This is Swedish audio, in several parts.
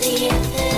Då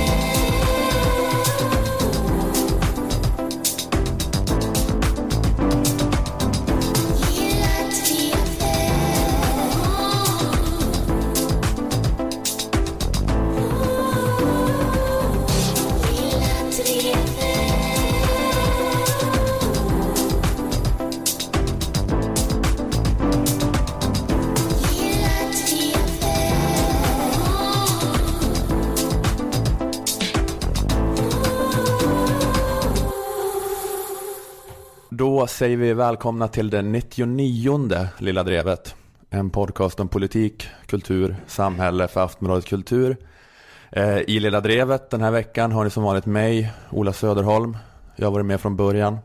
säger vi välkomna till det 99 Lilla Drevet. En podcast om politik, kultur, samhälle för Aftonbladet Kultur. Eh, I Lilla Drevet den här veckan har ni som vanligt mig, Ola Söderholm. Jag har varit med från början.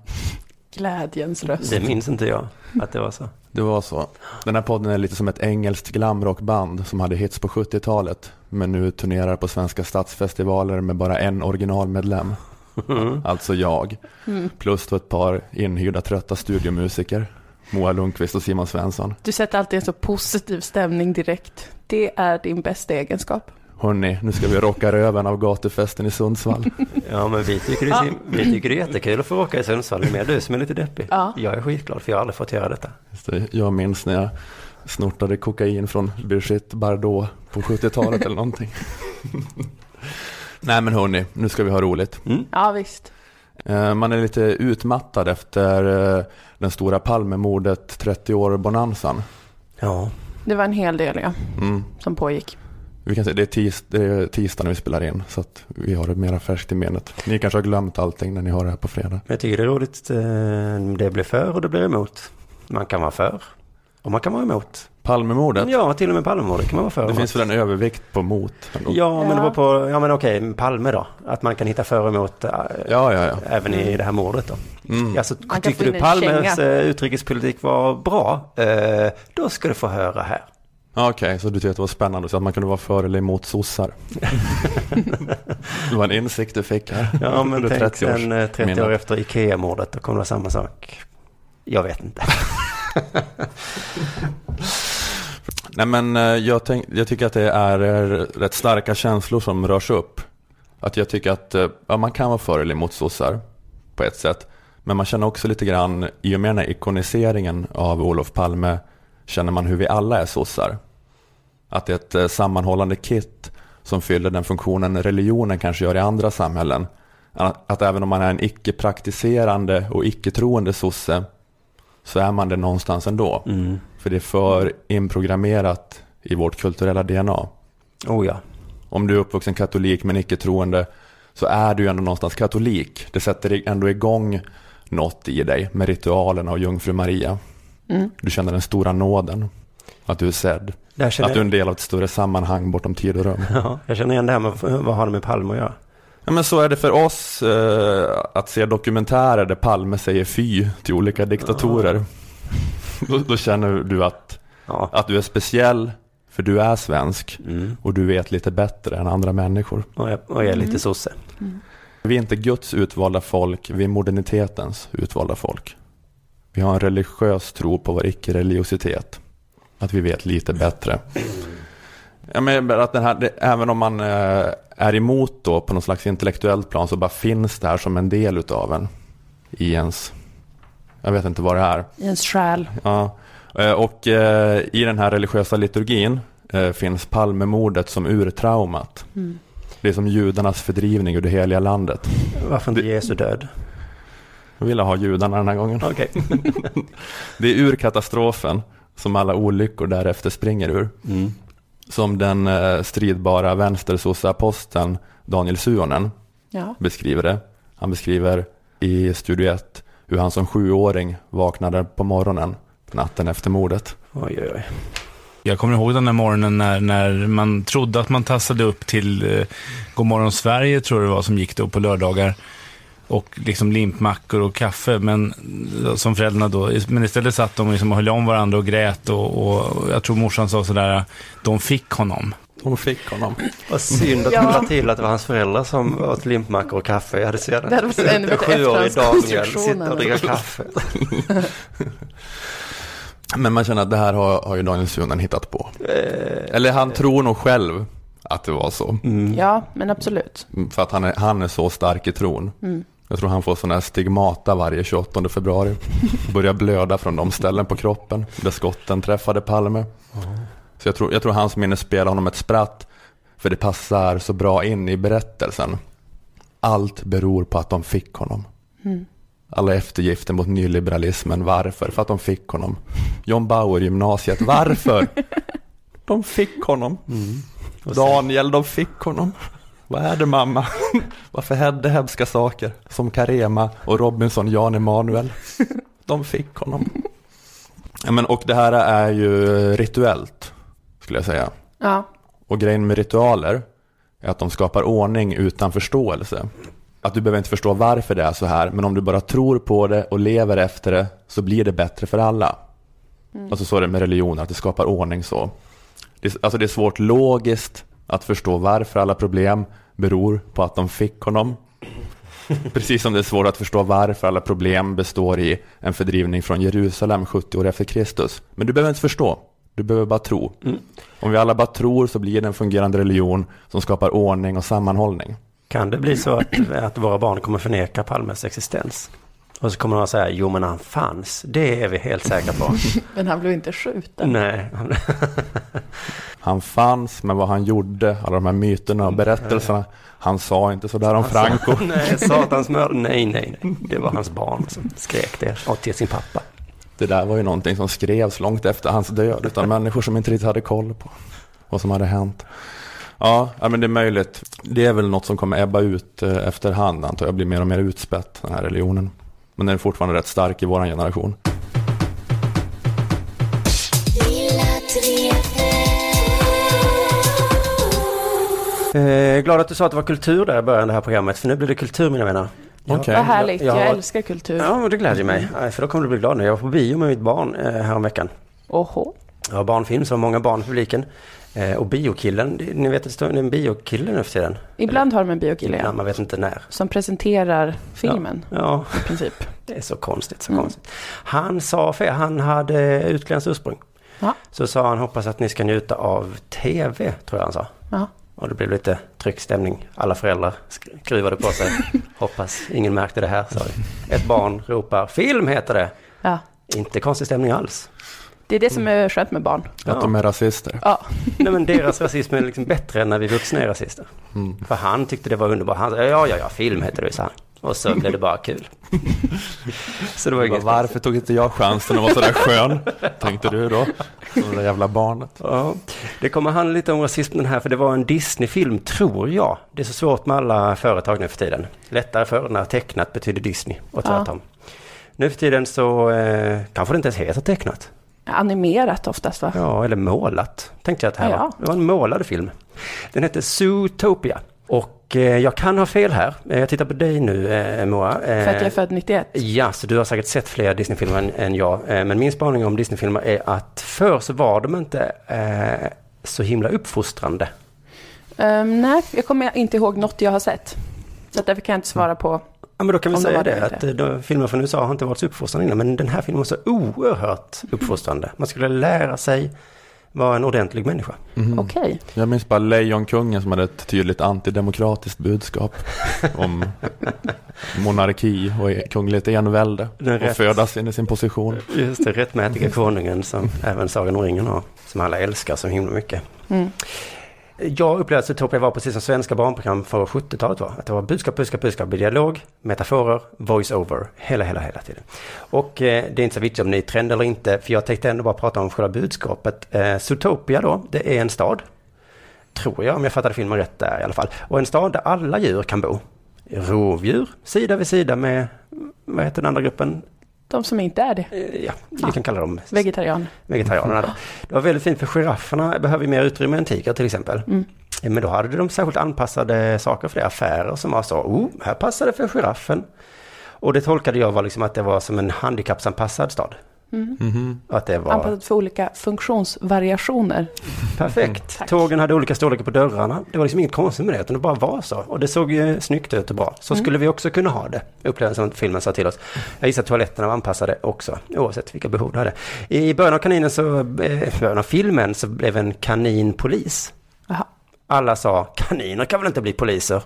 Glädjens röst. Det minns inte jag att det var så. Det var så. Den här podden är lite som ett engelskt glamrockband som hade hits på 70-talet. Men nu turnerar på svenska stadsfestivaler med bara en originalmedlem. Alltså jag. Mm. Plus då ett par inhyrda trötta studiomusiker. Moa Lundqvist och Simon Svensson. Du sätter alltid en så positiv stämning direkt. Det är din bästa egenskap. Hörni, nu ska vi rocka röven av gatufesten i Sundsvall. Ja, men vi tycker, det är, vi tycker det är jättekul att få åka i Sundsvall. Det är mer du som är lite deppig. Ja. Jag är skitglad för jag har aldrig fått göra detta. Jag minns när jag snortade kokain från Brigitte Bardot på 70-talet eller någonting. Nej men hörni, nu ska vi ha roligt. Mm. Ja, visst. Eh, Man är lite utmattad efter eh, den stora Palmemordet 30 år bonanzan. Ja, Det var en hel del, ja, Mm. som pågick. Vi kan säga det är, tis, det är tisdag när vi spelar in så att vi har det mera färskt i minnet. Ni kanske har glömt allting när ni har det här på fredag. jag tycker det är roligt. eh, Det blir för och det blir emot. Man kan vara för och man kan vara emot. Palmemordet, Ja, till och med Palmemordet kan man vara för. det finns väl en övervikt på mot? Ändå. Ja, men det var på, ja men okej, Palme då. Att man kan hitta för och emot eh, ja, ja. ja. även i det här mordet då. Mm. Alltså, få du Palmes känga. eh, utrikespolitik var bra, eh, då ska du få höra här. Ja, Okej, så du tyckte att det var spännande så att man kunde vara för eller emot sossar? det var en insikt du fick här. Ja, men tänk 30 års sen eh, 30 minne. år efter Ikea-mordet, då kommer det vara samma sak. Jag vet inte. Nej men eh, jag, tänk, jag tycker att det är eh, rätt starka känslor som rörs upp. Att jag tycker att eh, ja, man kan vara för eller emot sossar på ett sätt. Men man känner också lite grann, i och med den här ikoniseringen av Olof Palme, känner man hur vi alla är sossar. Att det är ett sammanhållande kit som fyller den funktionen religionen kanske gör i andra samhällen. Att, att även om man är en icke-praktiserande och icke-troende sosse så är man det någonstans ändå. Mm. För det är för inprogrammerat i vårt kulturella DNA. Oh ja. Om du är uppvuxen katolik men icke troende så är du ju ändå någonstans katolik. Det sätter ändå igång något i dig med ritualen av jungfru Maria. Mm. Du känner den stora nåden. Att du är sedd. Att du är en del av ett större sammanhang bortom tid och rum. ja, jag känner igen det här med vad har det med Palme att göra? Ja, men så är det för oss eh, att se dokumentärer där Palme säger fy till olika diktatorer. Då, då känner du att, Ja. att du är speciell för du är svensk. Mm. och du vet lite bättre än andra människor. Och, jag, och jag är lite Mm. sosse. Vi är inte Guds utvalda folk, vi är modernitetens utvalda folk. Vi har en religiös tro på vår icke-religiositet. Att vi vet lite bättre. Jag menar att den här, det, även om man eh, är emot då på någon slags intellektuellt plan så bara finns det här som en del utav en. I ens, jag vet inte vad det är. I ens själ. Ja, eh, och eh, i den här religiösa liturgin finns Palmemordet som urtraumat. Mm. Det är som judarnas fördrivning ur det heliga landet. Varför inte Jesu död? Jag ville ha judarna den här gången. Okej. Det är ur katastrofen som alla olyckor därefter springer ur. Mm. Som den eh, stridbara vänstersosseaposteln Daniel Suonen Ja. beskriver det. Han beskriver i Studio 1 hur han som sjuåring vaknade på morgonen natten efter mordet. Oj, oj, oj. Jag kommer ihåg den där morgonen när, när man trodde att man tassade upp till eh, Godmorgon Sverige, tror jag det var, som gick då på lördagar. Och liksom limpmackor och kaffe, men som föräldrarna då. Men istället satt de liksom och höll om varandra och grät och, och jag tror morsan sa sådär, de fick honom. De fick honom. Vad synd att Ja. du la till att det var hans föräldrar som åt limpmackor och kaffe. Jag hade så gärna Det hade varit bättre sjuårig Daniel sitta och dricka kaffe. Men man känner att det här har, har ju Daniel Suonen hittat på. Eh, Eller han tror nog själv att det var så. Ja, men absolut. Mm, För att han är, han är så stark i tron. Jag tror han får sån här stigmata varje 28 februari. Börjar blöda från de ställen på kroppen där skotten träffade Palme. Så jag tror, jag tror hans minne spelar honom ett spratt. För det passar så bra in i berättelsen. Allt beror på att de fick honom. Alla eftergifter mot nyliberalismen. Varför? För att de fick honom. John Bauer gymnasiet. Varför? De fick honom. Daniel, de fick honom. Vad är det mamma? Varför hände hemska saker? Som Carema och Robinson, Jan Emanuel. De fick honom. Ja, men, och det här är ju rituellt, skulle jag säga. Ja, Och grejen med ritualer är att de skapar ordning utan förståelse. Att du behöver inte förstå varför det är så här, men om du bara tror på det och lever efter det så blir det bättre för alla. Alltså så är det med religion, att det skapar ordning så. Det, alltså det är svårt logiskt att förstå varför alla problem beror på att de fick honom. Precis som det är svårt att förstå varför alla problem består i en fördrivning från Jerusalem 70 år efter Kristus. Men du behöver inte förstå, du behöver bara tro. Om vi alla bara tror så blir det en fungerande religion som skapar ordning och sammanhållning. Kan det bli så att, att våra barn kommer förneka Palmes existens? Och så kommer de att säga, jo men han fanns. Det är vi helt säkra på. men han blev inte skjuten. Nej, Han fanns, men vad han gjorde, alla de här myterna och berättelserna. Han sa inte sådär om Franco. nej, satans mördare. Nej, nej, nej. Det var hans barn som skrek det och till sin pappa. Det där var ju någonting som skrevs långt efter hans död, utan människor som inte riktigt hade koll på vad som hade hänt. Ja, ja, men det är möjligt. Det är väl något som kommer ebba ut eh, efterhand, antar jag, blir mer och mer utspätt, den här religionen. Men den är fortfarande rätt stark i vår generation. Eh, glad att du sa att det var kultur där i början av det här programmet, för nu blir det kultur mina vänner. Okej. Vad härligt, Jag- jag, jag- älskar kultur. Ja, men det glädjer mig. För då kommer du bli glad nu. Jag var på bio med mitt barn eh, häromveckan. Oho. Jag har barnfilm, så många barn i publiken. Eh, och biokillen, ni vet att det står en biokille nu för tiden. Ibland har de en biokille, Ja, ja, man vet inte när. som presenterar filmen Ja, i princip. det är så konstigt, så Mm. konstigt. Han sa fel, han hade utländskt ursprung. Ja. Så sa han, hoppas att ni ska njuta av TV, tror jag han sa. Ja. Och det blev lite tryckstämning. Alla föräldrar sk- skruvade på sig. Hoppas ingen märkte det här, sa vi. Ett barn ropar, film heter det! ja. Inte konstig stämning alls. Det är det som är skönt med barn. Att de är rasister. Ja, Nej men deras rasism är liksom bättre än när vi vuxna är rasister. Mm. För han tyckte det var underbart. Han sa, ja, ja, ja, film heter det, sa han. Och så blev det bara kul. så det var inget Varför tog inte jag chansen att vara sådär skön? Tänkte du då? Det där jävla barnet. Ja, det kommer handla lite om rasismen här, för det var en Disney-film, tror jag. Det är så svårt med alla företag nu för tiden. Lättare förr när tecknat betyder Disney och Ja. tvärtom. Nu för tiden så eh, kanske det inte ens heter tecknat. Animerat oftast va? Ja, eller målat, tänkte jag att det här Ja, var. Det var en målad film. Den heter Zootopia. Och eh, jag kan ha fel här. Eh, Jag tittar på dig nu, eh, Moa. Eh, För att jag är född 91. Ja, så du har säkert sett fler Disney-filmer än, än jag. Eh, Men min spaning om Disney-filmer är att förr så var de inte eh, så himla uppfostrande. Ehm, nej, jag kommer inte ihåg något jag har sett. Så därför kan jag inte svara på. Ja, men då kan vi Om säga det det, att de, filmer från USA har inte varit så uppfostrande innan, men den här filmen var så oerhört uppfostrande. Man skulle lära sig vara en ordentlig människa. Mhm. Okej. Jag minns bara Lejonkungen som hade ett tydligt antidemokratiskt budskap om monarki och kungligt envälde Den och rätt. födas in i sin position. Just det, rättmätiga konungen som även Sagan om ringen har, som alla älskar så himla mycket. Mm. Jag upplevde att Zootopia var precis som svenska barnprogram för 70-talet var. Att det var budskap, budskap, budskap, dialog, metaforer, voice-over, hela, hela, hela tiden. Och eh, det är inte så viktigt om ni är trend eller inte, för jag tänkte ändå bara prata om själva budskapet. Eh, Zootopia då, det är en stad, tror jag, om jag fattade filmen rätt där i alla fall. Och en stad där alla djur kan bo. Rovdjur, sida vid sida med, vad heter den andra gruppen? De som inte är det. Eh, Ja, vi kan kalla dem Vegetarian. vegetarianerna då. Det var väldigt fint för girafferna behöver mer utrymme än tiger till exempel. Mm. Eh, Men då hade de särskilt anpassade saker för det, affärer som var så, oh, här passar det för giraffen. Och det tolkade jag var liksom att det var som en handikappsanpassad stad. Mm. Att det var Anpassat för olika funktionsvariationer. perfekt. Tack. Tågen hade olika storlekar på dörrarna. Det var liksom inget konstigt med det, utan det bara var så. Och det såg ju snyggt ut och bra. Så Mm. skulle vi också kunna ha det, upplevelsen som filmen sa till oss. Jag gissar att toaletterna var anpassade också, oavsett vilka behov du hade. I början av kaninen så, eh, början av filmen så blev en kanin polis. Jaha. Alla sa, kaniner kan väl inte bli poliser?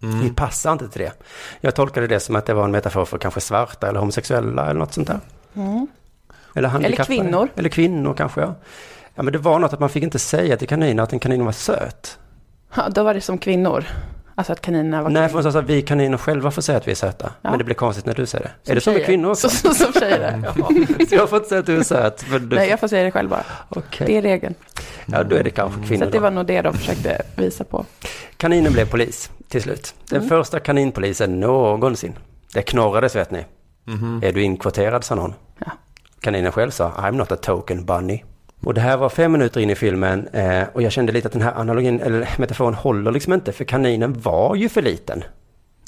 Vi passar inte till det. Jag tolkade det som att det var en metafor för kanske svarta eller homosexuella eller något sånt där. Eller handikappade. kvinnor. Eller kvinnor kanske, ja. Ja, men det var något att man fick inte säga till kaniner att en kanin var söt. Ja, då var det som kvinnor. Alltså att kaninerna var Nej, för att vi kaniner själva får säga att vi är söta. Ja. Men det blir konstigt när du säger det. Som är det så med tjejer. kvinnor också? Så, så, som tjejer. Ja, så jag får inte säga att du är söt. För du... Nej, jag får säga det själv bara. Okej. Det är regeln. Ja, då är det kanske Så kvinnor att det var nog det de försökte visa på. Kaninen blev polis till slut. Den Mm. första kaninpolisen någonsin. Det knorrades vet ni. Är du inkvoterad sa någon. Kaninen själv sa I'm not a token bunny. Och det här var fem minuter in i filmen eh, och jag kände lite att den här analogin, eller metaforen håller liksom inte för kaninen var ju för liten.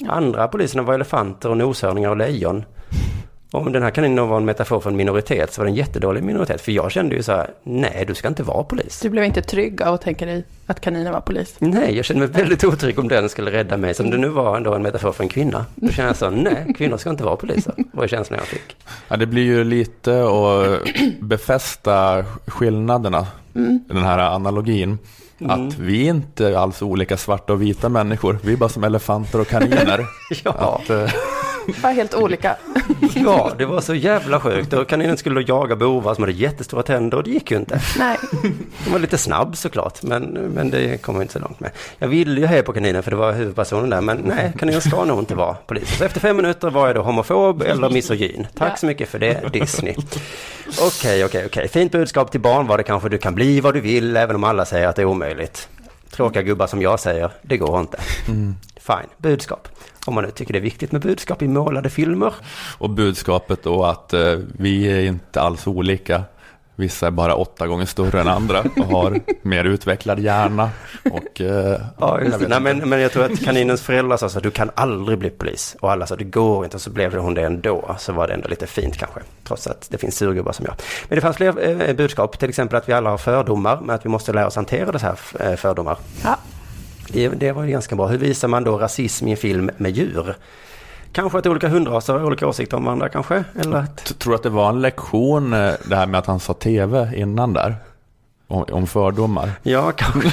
Andra poliserna var elefanter och noshörningar och lejon. Om den här kaninen var en metafor för en minoritet så var det en jättedålig minoritet. För jag kände ju så här, nej du ska inte vara polis. Du blev inte trygg av att tänka dig att kaninen var polis. Nej, jag kände mig väldigt otrygg om den skulle rädda mig. Som det nu var ändå en metafor för en kvinna. Då kände jag så, nej, kvinnor ska inte vara poliser. var känslan jag fick. Ja, det blir ju lite att befästa skillnaderna Mm. den här analogin. Att vi är inte alls olika svarta och vita människor. Vi är bara som elefanter och kaniner. Ja, Att, eh, Bara helt olika. ja, det var så jävla sjukt. Och kaninen skulle då jaga bovar som hade jättestora tänder och det gick ju inte. Nej, De var lite snabb såklart, men, men det kom inte så långt med. Jag ville ju heja på kaninen för det var huvudpersonen där, men nej, kaninen ska nog inte vara polis. Så efter fem minuter var jag då homofob eller misogyn. Tack Ja. så mycket för det, Disney. Okej, okej, okej. Fint budskap till barn var det kanske. Du kan bli vad du vill, även om alla säger att det är omöjligt. Tråkiga gubbar som jag säger, det går inte. Fine, budskap. Om man nu tycker det är viktigt med budskap i målade filmer. och budskapet då att eh, vi är inte alls olika. Vissa är bara åtta gånger större än andra och har mer utvecklad hjärna. Och, eh, Ja, just Nej, men, men jag tror att kaninens föräldrar sa så att du kan aldrig bli polis. Och alla sa det går inte och så blev det hon det ändå. Så var det ändå lite fint kanske. Trots att det finns surgubbar som jag. Men det fanns fler eh, budskap. Till exempel att vi alla har fördomar. Men att vi måste lära oss hantera dessa här eh, fördomar. ja. Det, det var ju ganska bra. Hur visar man då rasism i en film med djur? Kanske att olika hundraser har olika åsikter om varandra kanske? Eller att... Tror att det var en lektion eh, det här med att han sa tv innan där? Om, om fördomar. Ja, kanske.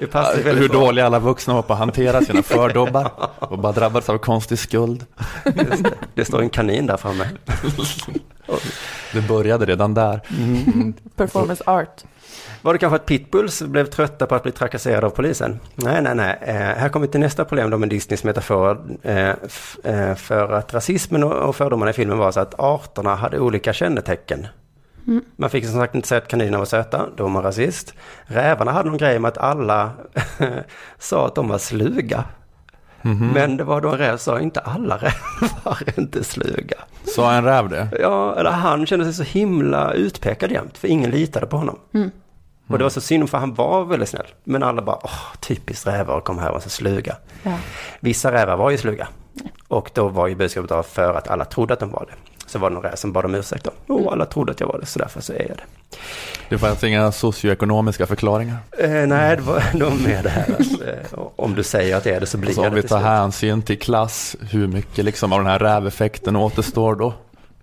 Det passar väldigt Hur bra. dåliga alla vuxna var på att hantera sina fördomar och bara drabbades av konstig skuld. Just det. det står en kanin där framme. Det började redan där. Performance art. Var det kanske att pitbulls blev trötta på att bli trakasserade av polisen? Nej, nej, nej. Eh, här kommer vi till nästa problem då med Disneys metafor. Eh, eh, för att rasismen och, och fördomarna i filmen var så att arterna hade olika kännetecken. Man fick som sagt inte säga att kaninerna var söta, då var man rasist. Rävarna hade någon grej med att alla sa att de var sluga. Men det var då en räv som sa inte alla rävar är inte sluga. Sa en räv det? Ja, eller han kände sig så himla utpekad jämt, för ingen litade på honom. Och det var så synd för han var väldigt snäll. Men alla bara, åh, typiskt rävar, kom här och så sluga. Ja. Vissa rävar var ju sluga. Och då var ju budskapet då för att alla trodde att de var det. Så var det någon räv som bad om ursäkt då. Åh, alla trodde att jag var det, så därför så är jag det. Det fanns inga socioekonomiska förklaringar. Eh, nej, det var nog mer det här att eh, om du säger att det är det så blir Så jag om det vi tar slut. hänsyn till klass, hur mycket liksom av den här räveffekten återstår då?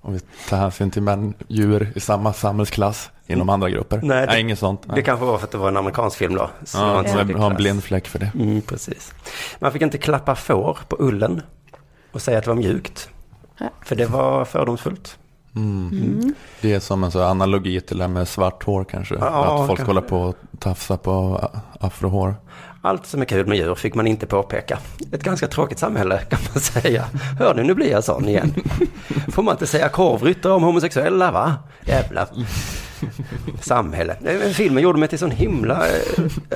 Om vi tar hänsyn till män, djur i samma samhällsklass inom andra grupper? Nej, det- Nej inget sånt. Det Nej. kanske var för att det var en amerikansk film då. Så det Ja, så så jag mycket har en blind fläck för det. Mm, precis. Man fick inte klappa får på ullen och säga att det var mjukt. Ja. För det var fördomsfullt. Mm. Det är som en här analogi till det här med svart hår kanske. Ja, att folk kanske. håller på och tafsar på afrohår. Allt som är kul med djur fick man inte påpeka. Ett ganska tråkigt samhälle kan man säga. Hör ni, nu blir jag sån igen. Får man inte säga korvryttare om homosexuella va? Jävla samhälle. Filmen gjorde mig till sån himla... eh,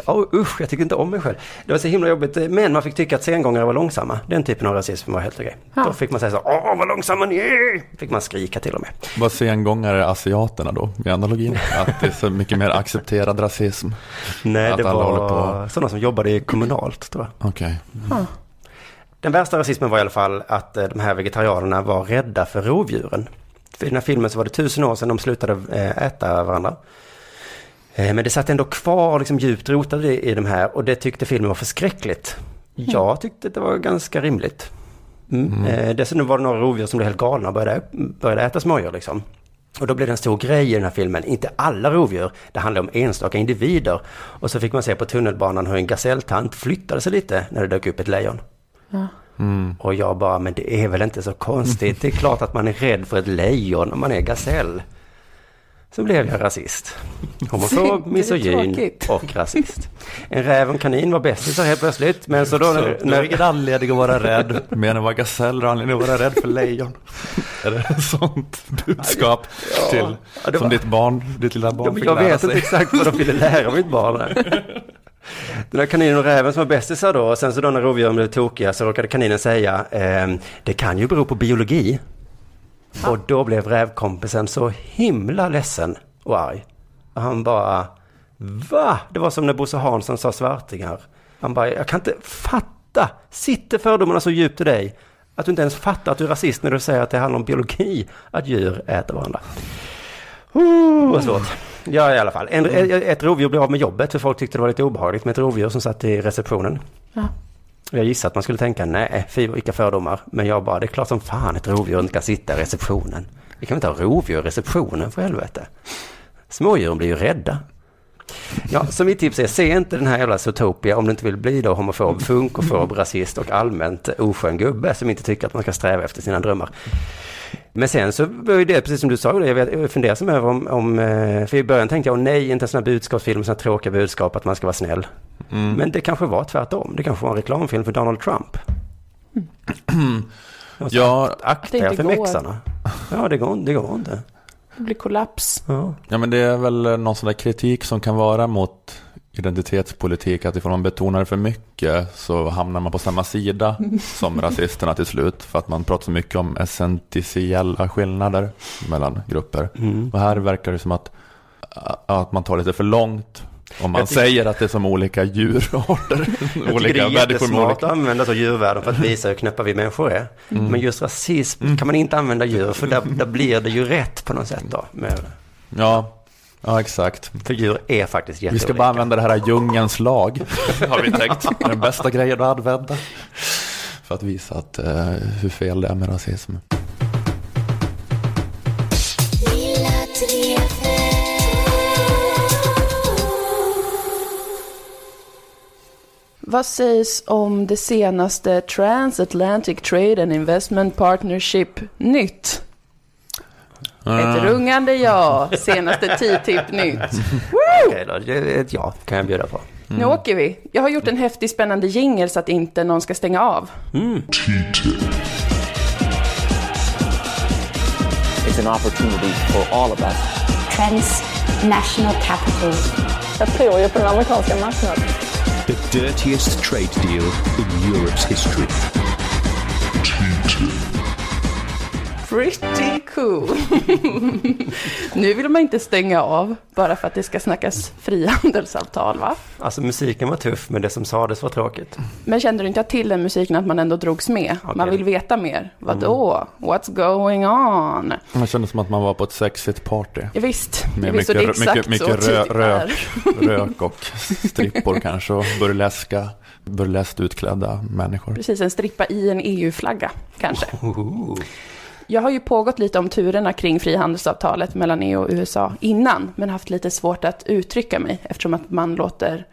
Oh, usch, jag tycker inte om mig själv. Det var så himla jobbigt. Men man fick tycka att sengångare var långsamma. Den typen av rasism var helt okej. Ja. Då fick man säga så, åh vad långsamma ni är! Fick man skrika till och med. Vad sengångare asiaterna då i analogin? Att det är så mycket mer accepterad rasism. Nej, Att det var sådana som jobbade i kommunalt tror jag. Okej. Den värsta rasismen var i alla fall att eh, de här vegetarianerna var rädda för rovdjuren. I den här filmen så var det tusen år sedan de slutade eh, äta varandra. Eh, Men det satt ändå kvar liksom djupt rotade i de här och det tyckte filmen var förskräckligt. Jag tyckte att det var ganska rimligt. Mm. Eh, dessutom var det några rovdjur som blev helt galna och började, började äta smådjur liksom. Och då blev det en stor grej i den här filmen. Inte alla rovdjur, det handlar om enstaka individer. Och så fick man se på tunnelbanan hur en gaselltant flyttade sig lite när det dök upp ett lejon. Ja. Och jag bara, men det är väl inte så konstigt. Det är klart att man är rädd för ett lejon om man är gasell. Så blev jag rasist. Homofob, misogyn och rasist. En räv och en kanin var bästisar helt plötsligt. Men så då Så, när, du har när, ingen anledning att vara rädd. Mer än att vara gasell och anledning att vara rädd för lejon. Är det ett sånt budskap till, Ja, det som var- ditt barn, ditt lilla Ja, barn men fick jag lära vet sig? inte exakt vad de ville lära mitt barn. där. Den där kaninen och räven som var bästisar då, och sen så då när rovdjuren blev tokiga så råkade kaninen säga, ehm, det kan ju bero på biologi. Och då blev rävkompisen så himla ledsen och arg. Och han bara, va? Det var som när Bosse Hansson sa svartingar. Han bara, jag kan inte fatta, sitter fördomarna så djupt i dig att du inte ens fattar att du är rasist när du säger att det handlar om biologi, att djur äter varandra. Oh, vad svårt. Ja, i alla fall. En, ett rovdjur blev av med jobbet för folk tyckte det var lite obehagligt med ett rovdjur som satt i receptionen. Ja. Jag gissar att man skulle tänka, nej, fy vilka fördomar. Men jag bara, det är klart som fan ett rovdjur inte kan sitta i receptionen. Vi kan inte ha rovdjur i receptionen för helvete. Smådjuren blir ju rädda. Ja, så mitt tips är, se inte den här jävla Zootopia om du inte vill bli då homofob, funkofob, rasist och allmänt oskön gubbe som inte tycker att man ska sträva efter sina drömmar. Men sen så var ju det, precis som du sa, jag, vet, jag funderar som över om, om, eh, för i början tänkte jag, åh nej, inte en sån här budskapsfilm, sån här tråkiga budskap att man ska vara snäll. Mm. Men det kanske var tvärtom, det kanske var en reklamfilm för Donald Trump. Ja, Akta er för mexarna. Ja, det går, det går inte. Det blir kollaps. Ja. ja, men det är väl någon sån där kritik som kan vara mot identitetspolitik, att ifall man betonar det för mycket så hamnar man på samma sida som rasisterna till slut, för att man pratar så mycket om essentiella skillnader mellan grupper. Mm. Och här verkar det som att, att man tar lite för långt om man tycker- säger att det är som olika djurarter, Jag olika det är jättesmart att använda så djurvärden för att visa hur knäppa vi människor är. Men just rasism kan man inte använda djur, för där, där blir det ju rätt på något sätt då. Med, Ja, ja exakt. för djur är faktiskt Vi jätteolika. ska bara använda det här djungens lag, har vi tänkt. Den bästa grejen att använda. För att visa att, eh, hur fel det är med rasism. Vad sägs om det senaste Transatlantic Trade and Investment Partnership nytt? Ett rungande ja, senaste TTIP-nytt. Okej då, det är ett ja kan jag bjuda på. Nu åker vi. Jag har gjort en häftig spännande jingel så att inte någon ska stänga av. It's an opportunity for all of us. Transnational capital. Jag tror ju på den amerikanska marknaden. The dirtiest trade deal in Europe's history. Pretty cool. nu vill man inte stänga av bara för att det ska snackas frihandelsavtal va? Alltså musiken var tuff, men det som sades var tråkigt. Men kände du inte till den musiken att man ändå drogs med? Man Okej. vill veta mer. Vadå? What's going on? Det kändes som att man var på ett sexigt party. Ja, visst, Med visst mycket, mycket, mycket rö, rök, rök och strippor kanske och burleska, burleskt utklädda människor. Precis, en strippa i en EU-flagga kanske. Jag har ju pågått lite om turerna kring frihandelsavtalet mellan EU och USA innan, men haft lite svårt att uttrycka mig eftersom att man låter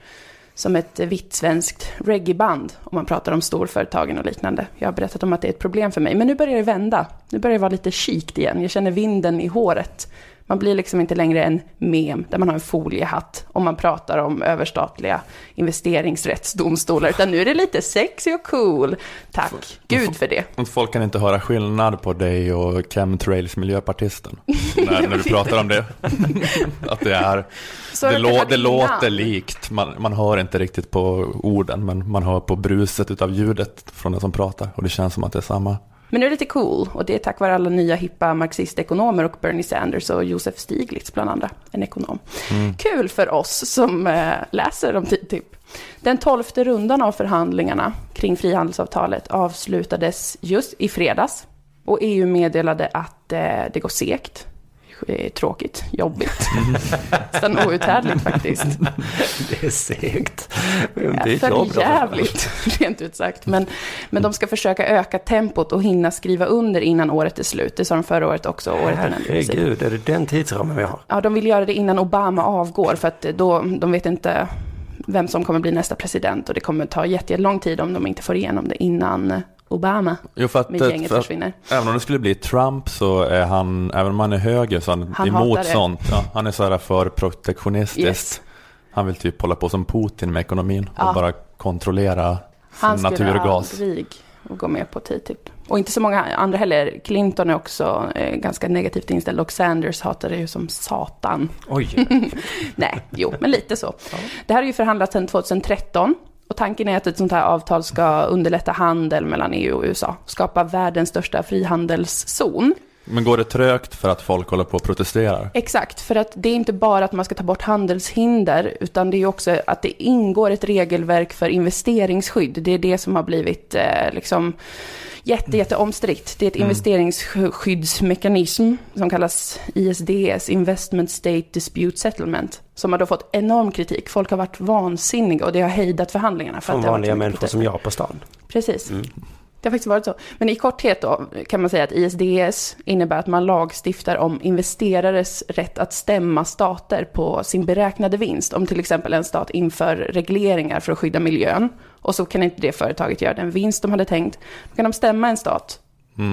som ett vitt svenskt reggaeband om man pratar om storföretagen och liknande. Jag har berättat om att det är ett problem för mig, men nu börjar det vända. Nu börjar det vara lite kikt igen. Jag känner vinden i håret. Man blir liksom inte längre en mem där man har en foliehatt om man pratar om överstatliga investeringsrättsdomstolar, utan nu är det lite sexy och cool. Tack Gud för det. Folk kan inte höra skillnad på dig och chemtrails miljöpartisten. när, när du pratar om det. Att det är, Så det, lå, det låter likt. Man, man hör inte riktigt på orden, men man hör på bruset utav ljudet från den som pratar. Och det känns som att det är samma. Men nu är det lite cool och det är tack vare alla nya hippa marxistekonomer och Bernie Sanders och Josef Stiglitz bland andra, en ekonom. Kul för oss som eh, läser om TTIP. Den tolfte rundan av förhandlingarna kring frihandelsavtalet avslutades just i fredags och EU meddelade att eh, det går segt. Är tråkigt, jobbigt. Nästan outhärdligt faktiskt. Det är segt. Det Ja, för jävligt, rent ut sagt. Men, men de ska försöka öka tempot och hinna skriva under innan året är slut. Det sa de förra året också, året innan. Herregud, är det den tidsramen vi har? Ja, de vill göra det innan Obama avgår, för att då, de vet inte vem som kommer bli nästa president. Och det kommer ta jätte- jättelång tid om de inte får igenom det innan Obama Jo, för att, eh, gänget för att försvinner. även om det skulle bli Trump så är han, även om han är höger, så är han, Han emot sånt. Ja, han är så här för protektionistiskt. Yes. Han vill typ hålla på som Putin med ekonomin Ja. och bara kontrollera Han sin skulle naturgas. aldrig gå med på TTIP. Och inte så många andra heller. Clinton är också eh, ganska negativt inställd och Sanders hatar det ju som satan. Oj, Nej, jo, men lite så. Det här har ju förhandlats sedan 2013. Tanken är att ett sånt här avtal ska underlätta handel mellan EU och USA. Skapa världens största frihandelszon. Men går det trögt för att folk håller på och protesterar? Exakt, för att det är inte bara att man ska ta bort handelshinder, utan det är också att det ingår ett regelverk för investeringsskydd. Det är det som har blivit eh, liksom jätte, jätte omstritt. Det är ett investeringsskyddsmekanism som kallas ISDS, Investment State Dispute Settlement, som har då fått enorm kritik. Folk har varit vansinniga och det har hejdat förhandlingarna. För från vanliga människor protester. som jag på stan. Precis. Det har faktiskt varit så. Men i korthet då kan man säga att ISDS innebär att man lagstiftar om investerares rätt att stämma stater på sin beräknade vinst. Om till exempel en stat inför regleringar för att skydda miljön och så kan inte det företaget göra den vinst de hade tänkt. Då kan de stämma en stat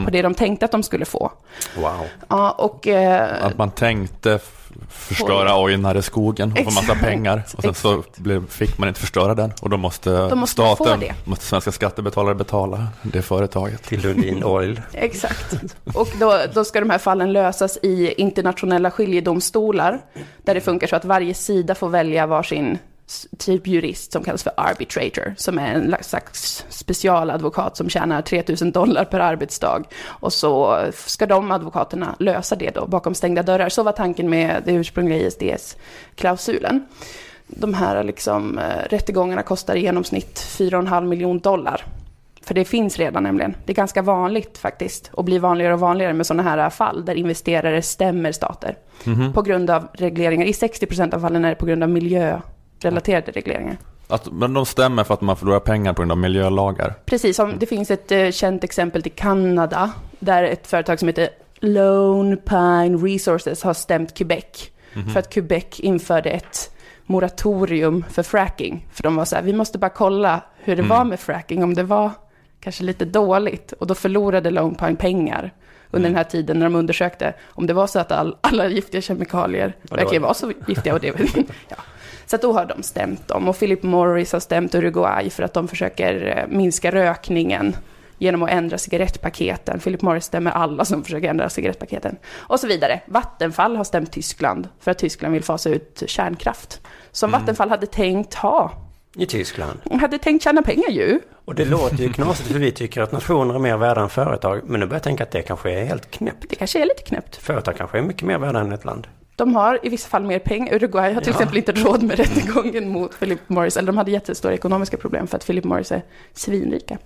på det de tänkte att de skulle få. Wow. Ja, och... Eh, Att man tänkte förstöra ojnare skogen och få massa pengar. Och sen så blev, fick man inte förstöra den. Och då måste, Då måste staten, måste svenska skattebetalare betala det företaget. Till Lundin Oil. Exakt. Och då, då ska de här fallen lösas i internationella skiljedomstolar, där det funkar så att varje sida får välja varsin typ jurist som kallas för arbitrator, som är en slags specialadvokat som tjänar 3000 dollar per arbetsdag. Och så ska de advokaterna lösa det då bakom stängda dörrar. Så var tanken med det ursprungliga ISDS-klausulen. De här liksom, eh, rättegångarna kostar i genomsnitt 4,5 miljon dollar. För det finns redan nämligen. Det är ganska vanligt faktiskt och blir vanligare och vanligare med sådana här fall där investerare stämmer stater. På grund av regleringar. I 60% av fallen är det på grund av miljörelaterade regleringar. Att, men de stämmer för att man förlorar pengar på grund av miljölagar. Precis som det finns ett eh, känt exempel till Kanada där ett företag som heter Lone Pine Resources har stämt Quebec för att Quebec införde ett moratorium för fracking. För de var så här, vi måste bara kolla hur det var med fracking, om det var kanske lite dåligt. Och då förlorade Lone Pine pengar under den här tiden när de undersökte om det var så att all, alla giftiga kemikalier verkligen var så giftiga. Och det, ja. Så att då har de stämt dem. Och Philip Morris har stämt Uruguay för att de försöker eh, minska rökningen genom att ändra cigarettpaketen. Philip Morris stämmer alla som försöker ändra cigarettpaketen. Och så vidare. Vattenfall har stämt Tyskland för att Tyskland vill fasa ut kärnkraft. Som Vattenfall hade tänkt ha. I Tyskland. De hade tänkt tjäna pengar ju. Och det låter ju knasigt för vi tycker att nationer är mer värda än företag. Men nu börjar jag tänka att det kanske är helt knäppt. Det kanske är lite knäppt. Företag kanske är mycket mer värda än ett land. De har i vissa fall mer pengar. Uruguay har till Ja. exempel inte råd med rättegången mot Philip Morris. Eller de hade jättestora ekonomiska problem för att Philip Morris är svinrika.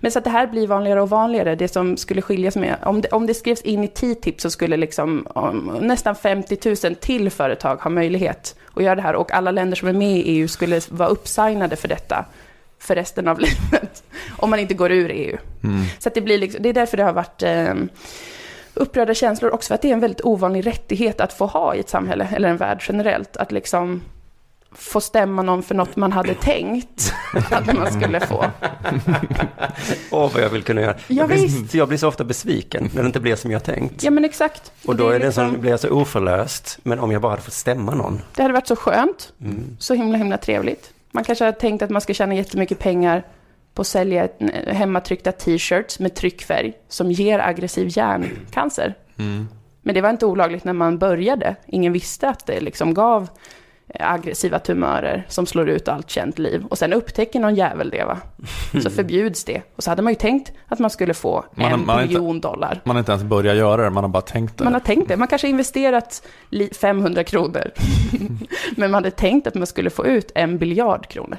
Men så att det här blir vanligare och vanligare. Det som skulle skiljas med, om det, om det skrevs in i TTIP så skulle liksom om, nästan 50 000 till företag ha möjlighet att göra det här. Och alla länder som är med i EU skulle vara uppsignade för detta för resten av livet. Om man inte går ur EU. Så att det, blir liksom, det är därför det har varit eh, upprörda känslor också för att det är en väldigt ovanlig rättighet att få ha i ett samhälle, eller en värld generellt. Att liksom få stämma någon för något man hade tänkt att man skulle få. Åh, vad jag vill kunna göra. Ja, jag, blir, jag blir så ofta besviken när det inte blir som jag tänkt. Ja men exakt. och då det, är det liksom, som blir så oförlöst. Men om jag bara hade fått stämma någon. det hade varit så skönt, så himla himla trevligt. Man kanske hade tänkt att man ska tjäna jättemycket pengar på att sälja eh, hemmatryckta t-shirts med tryckfärg som ger aggressiv hjärncancer. Men det var inte olagligt när man började. Ingen visste att det liksom gav aggressiva tumörer som slår ut allt känt liv. Och sen upptäcker någon jävel det va? Så förbjuds det. Och så hade man ju tänkt att man skulle få Man- en man har inte- miljon dollar. Man har inte ens börjat göra det, man har bara tänkt det. Man har tänkt det. Man kanske har investerat li- 500 kronor. Men man hade tänkt att man skulle få ut en biljard kronor.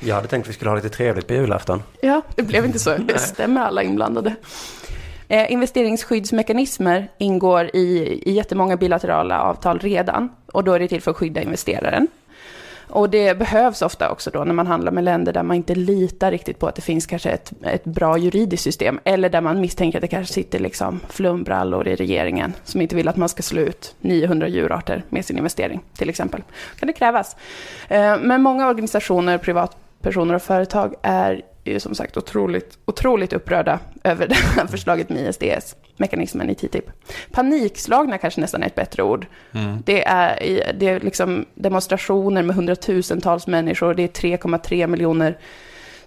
Jag hade tänkt att vi skulle ha lite trevligt på julafton. Ja, det blev inte så. Det stämmer alla inblandade. Eh, investeringsskyddsmekanismer ingår i, i jättemånga bilaterala avtal redan och då är det till för att skydda investeraren. Och det behövs ofta också då när man handlar med länder där man inte litar riktigt på att det finns kanske ett, ett bra juridiskt system eller där man misstänker att det kanske sitter liksom flumbrallor i regeringen som inte vill att man ska slå ut 900 djurarter med sin investering till exempel. kan det krävas. Eh, men många organisationer, privatpersoner och företag är ju som sagt otroligt, otroligt upprörda över det här förslaget med ISDS, mekanismen i TTIP. Panikslagna kanske nästan är ett bättre ord. Det är, det är liksom demonstrationer med hundratusentals människor, det är 3,3 miljoner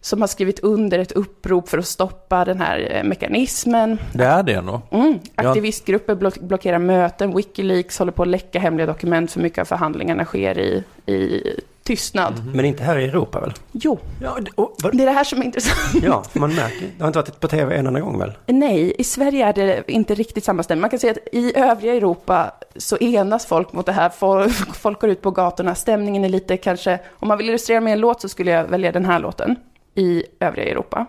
som har skrivit under ett upprop för att stoppa den här eh, mekanismen. Det är det nog. Mm. Aktivistgrupper block- blockerar möten, Wikileaks håller på att läcka hemliga dokument för mycket av förhandlingarna sker i, i tystnad. Men inte här i Europa väl? Jo, Ja, det, vad, det är det här som är intressant. ja, man märker. Det har inte varit på tv en enda gång väl? Nej, i Sverige är det inte riktigt samma stämning. Man kan säga att i övriga Europa så enas folk mot det här. Folk, folk går ut på gatorna. Stämningen är lite kanske, om man vill illustrera med en låt så skulle jag välja den här låten i övriga Europa.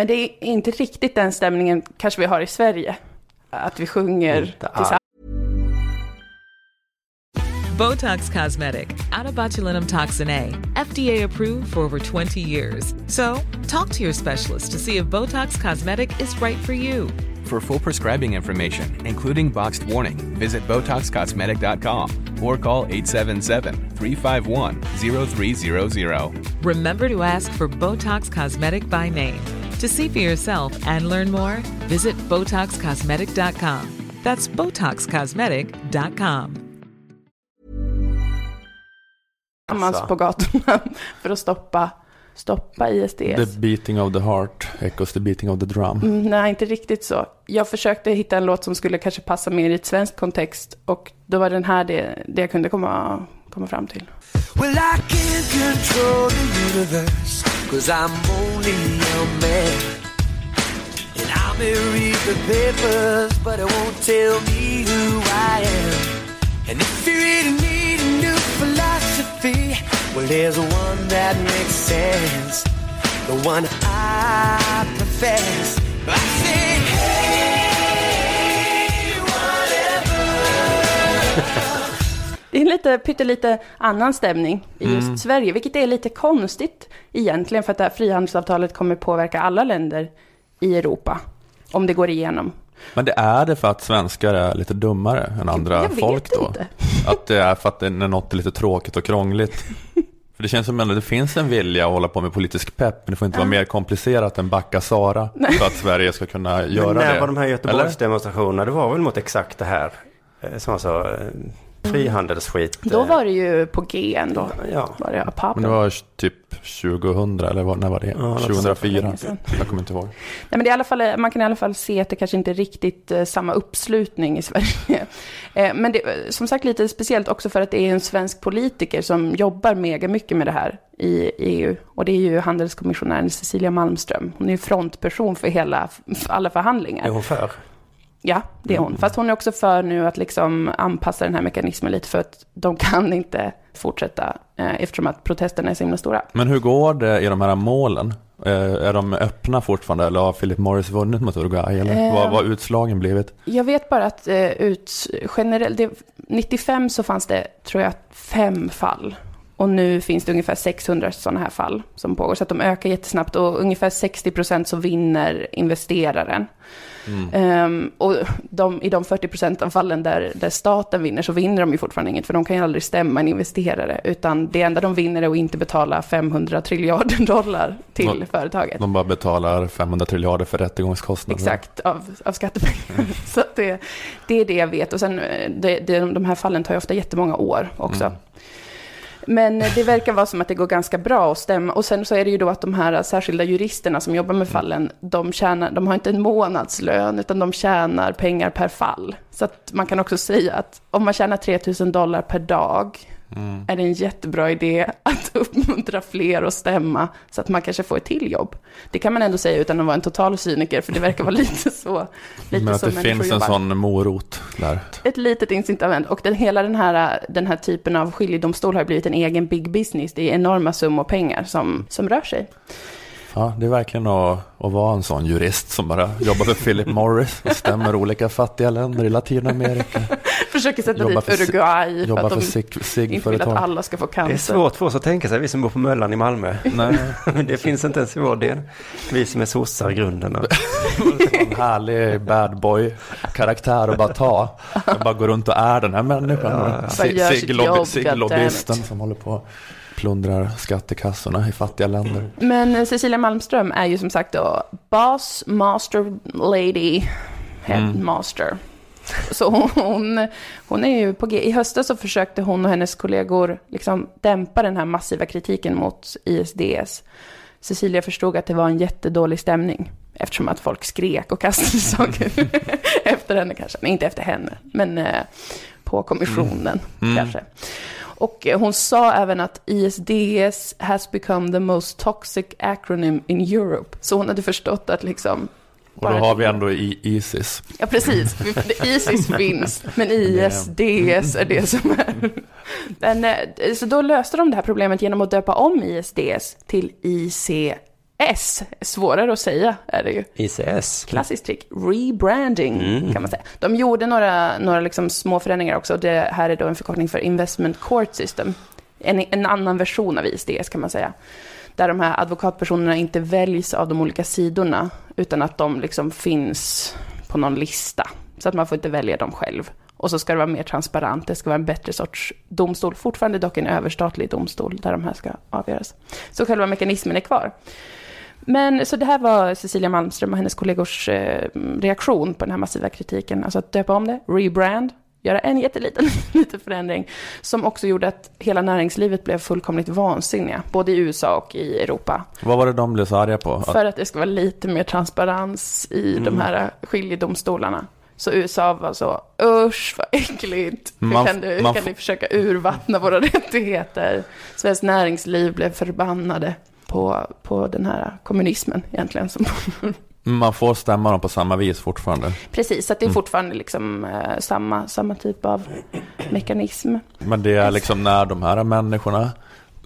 Men det är inte riktigt den stämningen kanske vi har i Sverige. Att vi sjunger tillsammans. Botox Cosmetic, out of botulinum toxin A, FDA approved for over 20 years. So, talk to your specialist to see if Botox Cosmetic is right for you. For full prescribing information, including boxed warning, visit BotoxCosmetic.com or call 877-351-0300. Remember to ask for Botox Cosmetic by name. To see for yourself and learn more, visit BotoxCosmetic.com. That's BotoxCosmetic.com. Alltså. på gatorna för att stoppa, stoppa ISDS. The beating of the heart echoes the beating of the drum. Mm, nej, inte riktigt så. Jag försökte hitta en låt som skulle kanske passa mer i ett svenskt kontext och då var den här det, det jag kunde komma, komma fram till. Well, Cause I'm only a man. And I may read the papers, but it won't tell me who I am. And if you really need a new philosophy, well, there's one that makes sense. The one I profess. I say, hey, whatever. Det är en lite, pyttelite annan stämning i just Sverige, vilket är lite konstigt egentligen, för att det här frihandelsavtalet kommer påverka alla länder i Europa, om det går igenom. Men det är det för att svenskar är lite dummare än andra Jag vet folk då? inte. Att det är för att det är något är lite tråkigt och krångligt? För det känns som att det finns en vilja att hålla på med politisk pepp, men det får inte vara mer komplicerat än Backa Sara för att Sverige ska kunna göra Men när det. var de här? Göteborgsdemonstrationerna? Det var väl mot exakt det här. eh, Som alltså frihandelsskit. Då eh, var det ju på G ändå. Ja. Var det. Men det var typ 2000 eller vad- när var det? Ja, något 2004? länge sedan. Jag kommer inte ihåg. Nej, men det är i alla fall, man kan i alla fall se att det kanske inte är riktigt eh, samma uppslutning i Sverige. Eh, men det är som sagt lite speciellt också för att det är en svensk politiker som jobbar mega mycket med det här i EU. Och det är ju handelskommissionären Cecilia Malmström. Hon är ju frontperson för hela, för alla förhandlingar. Är hon för? Ja, det är hon. Fast hon är också för nu att liksom anpassa den här mekanismen lite för att de kan inte fortsätta eh, eftersom att protesterna är så himla stora. Men hur går det i de här målen? Eh, är de öppna fortfarande eller har Philip Morris vunnit mot Uruguay? Eller Eh, vad vad har utslagen blivit? Jag vet bara att eh, ut, generellt, det, 95 så fanns det, tror jag, fem fall. Och nu finns det ungefär 600 sådana här fall som pågår. Så att de ökar jättesnabbt och ungefär 60 procent så vinner investeraren. Ehm, och de, i de 40 procent av fallen där, där staten vinner så vinner de ju fortfarande inget. För de kan ju aldrig stämma en investerare. Utan det enda de vinner är att inte betala 500 triljarder dollar till Ja. företaget. De bara betalar 500 triljarder för rättegångskostnader. Exakt, av, av skattepengar. Så att det, det är det jag vet. Och sen, eh, det, det, de här fallen tar ju ofta jättemånga år också. Men det verkar vara som att det går ganska bra att stämma. Och sen så är det ju då att de här särskilda juristerna som jobbar med fallen, de, tjänar, de har inte en månadslön, utan de tjänar pengar per fall. Så att man kan också säga att om man tjänar 3000 dollar per dag, Mm. är det en jättebra idé att uppmuntra fler att stämma så att man kanske får ett till jobb. Det kan man ändå säga utan att vara en total cyniker, för det verkar vara lite så. Lite Men att det finns en sån morot där. Ett litet incitament. Och den, hela den här, den här typen av skiljedomstol har blivit en egen big business. Det är enorma summor pengar som, som rör sig. Ja, det är verkligen att, att vara en sån jurist som bara jobbar för Philip Morris och stämmer olika fattiga länder i Latinamerika. Försöker sätta Jobbar dit för Uruguay för att för de sig- inte vill att alla ska få Det är cancer. svårt för oss att tänka sig, vi som bor på Möllan i Malmö. Nej, Men det finns inte ens i vår del. Vi som är sossar i grunden. En härlig bad boy karaktär att bara ta. Jag bara går runt och är den här människan. Goddammit. Sigglobbyisten som håller på plundrar skattekassorna i fattiga länder. Men eh, Cecilia Malmström är ju som sagt då boss, master, lady, headmaster. Så hon, hon är ju på G. I höstas så försökte hon och hennes kollegor liksom dämpa den här massiva kritiken mot ISDS. Cecilia förstod att det var en jättedålig stämning. Eftersom att folk skrek och kastade saker efter henne kanske. Nej, inte efter henne, men eh, på kommissionen Mm. kanske. Och eh, hon sa även att ISDS has become the most toxic acronym in Europe. Så hon hade förstått att liksom... Och då har vi ändå i Isis. Ja, precis. Isis finns, men ISDS är det som är... Men, eh, så då löste de det här problemet genom att döpa om ISDS till ICS. Svårare att säga är det ju. ICS. Klassiskt trick. Rebranding Mm. kan man säga. De gjorde några, några liksom små förändringar också. Det här är då en förkortning för Investment Court System. En, en annan version av ISDS kan man säga. Där de här advokatpersonerna inte väljs av de olika sidorna. Utan att de liksom finns på någon lista. Så att man får inte välja dem själv. Och så ska det vara mer transparent. Det ska vara en bättre sorts domstol. Fortfarande dock en överstatlig domstol där de här ska avgöras. Så själva mekanismen är kvar. Men så det här var Cecilia Malmström och hennes kollegors eh, reaktion på den här massiva kritiken. Alltså att döpa om det, rebrand, göra en jätteliten liten förändring. Som också gjorde att hela näringslivet blev fullkomligt vansinniga. Både i USA och i Europa. Vad var det de blev så arga på? För att det ska vara lite mer transparens i Mm. de här skiljedomstolarna. Så USA var så, usch vad äckligt. Hur Man- kan, du, man kan ni försöka urvattna våra rättigheter? Svenskt näringsliv blev förbannade på, på den här kommunismen egentligen. Som man får stämma dem på samma vis fortfarande. Precis, så att det är Mm. fortfarande liksom, eh, samma, samma typ av mekanism. Men det är liksom när de här människorna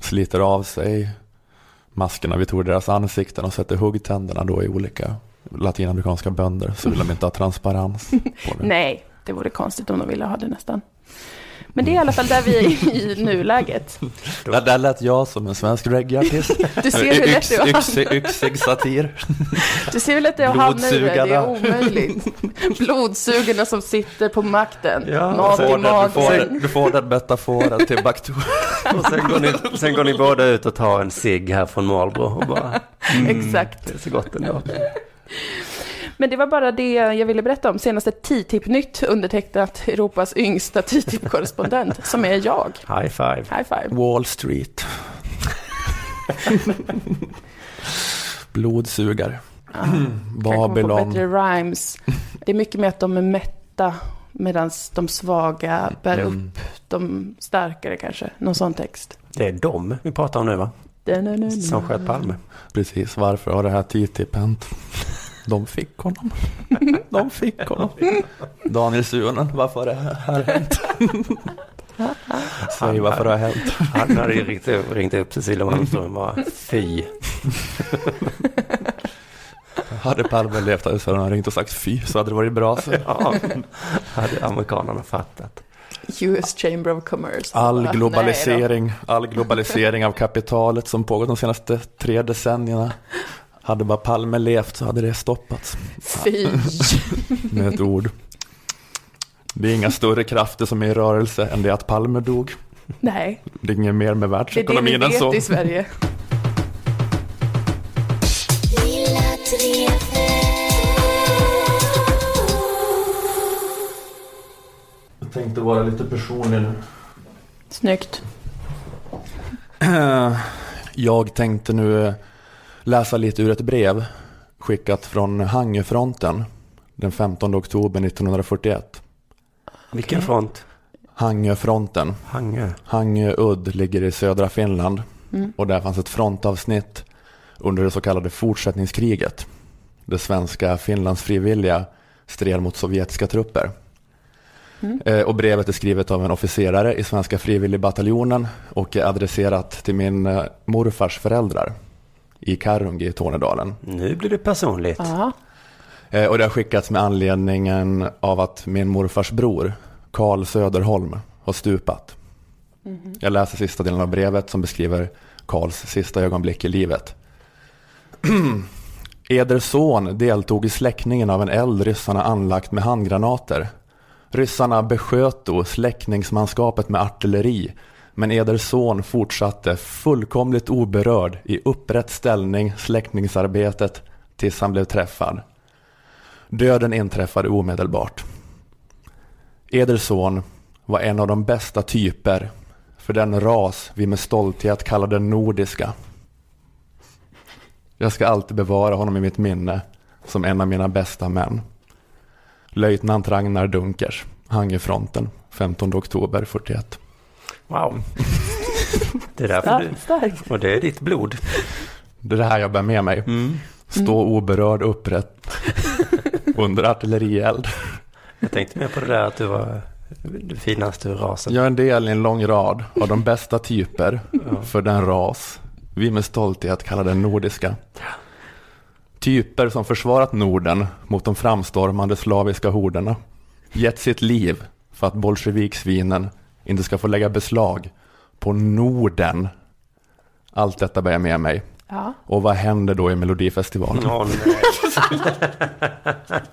sliter av sig maskerna vi tog deras ansikten och sätter huggtänderna då i olika latinamerikanska bönder så vill de inte ha transparens på det. Nej, det vore konstigt om de ville ha det nästan. Men det är i alla fall där vi är i nuläget. Där, där lät jag som en svensk reggaeartist. Du ser hur lätt det är att yxig, yxig satir. Du ser hur lätt det är att hamna i det, det är omöjligt. Blodsugarna som sitter på makten. Ja, Mat Du i får, den, du, får magen. den, du får den metaforen till Baktu. Och sen går, ni, sen går ni båda ut och tar en cigg här från Marlboro och bara, Exakt. det är så gott ändå. Men det var bara det jag ville berätta om. Senaste TTIP-nytt undertecknat Europas yngsta TTIP-korrespondent, som är jag. High five. High five. Wall Street. Blodsugare. Får Babylon. bättre rhymes. Det är mycket med att de är mätta medan de svaga bär Mm. upp de starkare kanske. Någon sån text. Det är dem vi pratar om nu va? Som sköt Palme. Precis, varför har det här TTIP hänt? De fick honom. De fick honom. Daniel Suonen, varför har det här hänt? Säg varför det har hänt. Han hade ju ringt upp, ringt upp Cecilia Malmström och bara, fy. Hade Palme levt så hade han ringt och sagt fy så hade det varit bra. Så. Ja, hade amerikanerna fattat. US Chamber of Commerce. All globalisering, all globalisering av kapitalet som pågått de senaste tre decennierna. Hade bara Palme levt så hade det stoppats. Fy. Med ett ord. Det är inga större krafter som är i rörelse än det att Palme dog. Nej, Det är inget mer med det är det vi världsekonomin än så. vet i Sverige. Jag tänkte vara lite personlig nu. Snyggt. Jag tänkte nu läsa lite ur ett brev skickat från Hangöfronten den 15 oktober 1941. Vilken front? Hangöfronten. Hangö. Hangö udd ligger i södra Finland Mm. och där fanns ett frontavsnitt under det så kallade fortsättningskriget. Det svenska Finlands frivilliga stred mot sovjetiska trupper. Mm. Eh, Och brevet är skrivet av en officerare i svenska frivilligbataljonen och är adresserat till min eh, morfars föräldrar i Karungi i Tornedalen. Nu blir det personligt. Ja. Eh, Och det har skickats med anledningen av att min morfars bror, Karl Söderholm, har stupat. Mhm. Jag läser sista delen av brevet som beskriver Karls sista ögonblick i livet. Eder son deltog i släckningen av en eld ryssarna anlagt med handgranater. Ryssarna besköt då släckningsmanskapet med artilleri, men eder son fortsatte fullkomligt oberörd i upprätt ställning släckningsarbetet tills han blev träffad. Döden inträffade omedelbart. Eder son var en av de bästa typer för den ras vi med stolthet kallar den nordiska. Jag ska alltid bevara honom i mitt minne som en av mina bästa män. Löjtnant Ragnar Dunkers, Hangöfronten, 15 oktober 41. Wow. Det är därför du... Och det är ditt blod. Det är det här jag bär med mig. Mm. Stå oberörd upprätt under artillerield. Jag tänkte mer på det där att du var det finaste ur rasen. Jag är en del i en lång rad av de bästa typer Ja. för den ras vi med stolthet kallar den nordiska. Typer som försvarat Norden mot de framstormande slaviska horderna. Gett sitt liv för att bolsjeviksvinen inte ska få lägga beslag på Norden. Allt detta bär jag med mig. Ja. Och vad händer då i Melodifestivalen? Nej.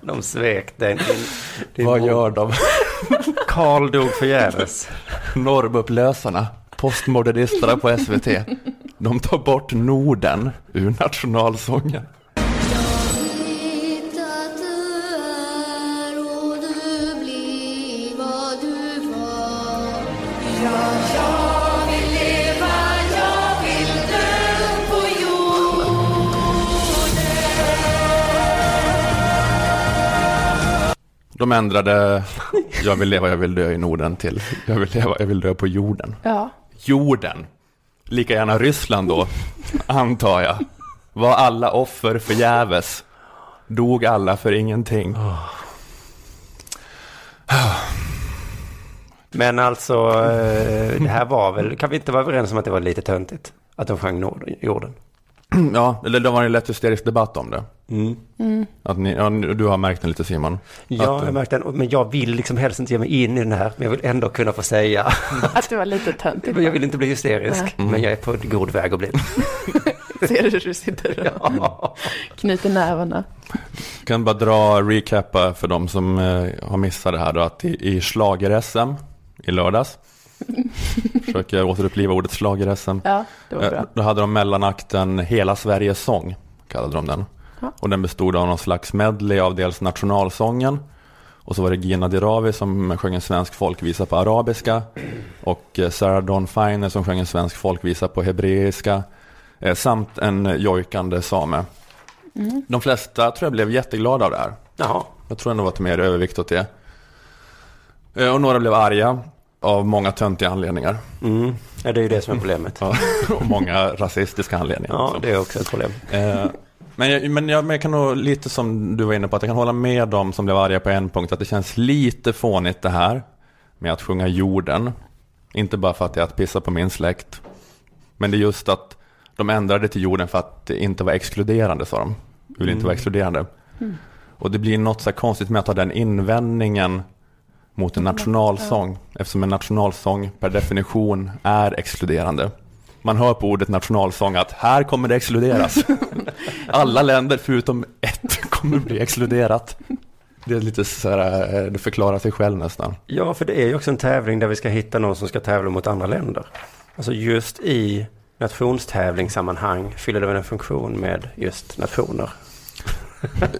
De svek den. Vad mor. gör de? Karl dog förgäves. Normupplösarna, postmodernisterna på SVT. De tar bort Norden ur nationalsången. De ändrade Jag vill leva, jag vill dö i Norden till Jag vill leva, jag vill dö på jorden. Ja. Jorden. Lika gärna Ryssland då, antar jag. Var alla offer förgäves? Dog alla för ingenting? Men alltså, eh, det här var väl, kan vi inte vara överens om att det var lite töntigt? Att de sjöng jorden? Ja, eller det var en lätt hysterisk debatt om det. Mm. Mm. Att ni, ja, du har märkt den lite Simon. Ja, Att, jag har märkt den. Men jag vill liksom helst inte ge mig in i den här. Men jag vill ändå kunna få säga. Att det var lite töntigt. Jag vill inte bli hysterisk. Mm. Men jag är på god väg att bli. Ser du hur du sitter och Ja. knyter nävarna? kan bara dra recappa för de som eh, har missat det här då, att i, i schlager-SM i lördags, försöker återuppliva ordet schlager-SM, Ja, det var eh, bra. då hade de mellanakten Hela Sveriges sång, kallade de den. Ja. Och den bestod av någon slags medley av dels nationalsången, och så var det Gina Dirawi som sjöng en svensk folkvisa på arabiska, och eh, Sarah Dawn Finer som sjöng en svensk folkvisa på hebreiska, eh, samt en jojkande same. Mm. De flesta tror jag blev jätteglada av det här. Jaha. Jag tror ändå att det var mer övervikt åt det. Eh, Och några blev arga av många töntiga anledningar. Mm. Ja, det är ju det som är problemet. Ja, och många rasistiska anledningar. Ja, också. det är också ett problem. Men, jag, men jag, men jag kan nog lite som du var inne på, att jag kan hålla med dem som blev arga på en punkt, att det känns lite fånigt det här med att sjunga jorden. Inte bara för att det är att pissa på min släkt, men det är just att de ändrade till jorden för att det inte var exkluderande, sa de. Vi vill inte Mm. vara exkluderande. Mm. Och det blir något så konstigt med att ha den invändningen mot en nationalsång, eftersom en nationalsång per definition är exkluderande. Man hör på ordet nationalsång att här kommer det exkluderas. Alla länder förutom ett kommer bli exkluderat. Det är lite så här, eh, det förklarar sig själv nästan. Ja, för det är ju också en tävling där vi ska hitta någon som ska tävla mot andra länder. Alltså just i nationstävlingssammanhang fyller det väl en funktion med just nationer.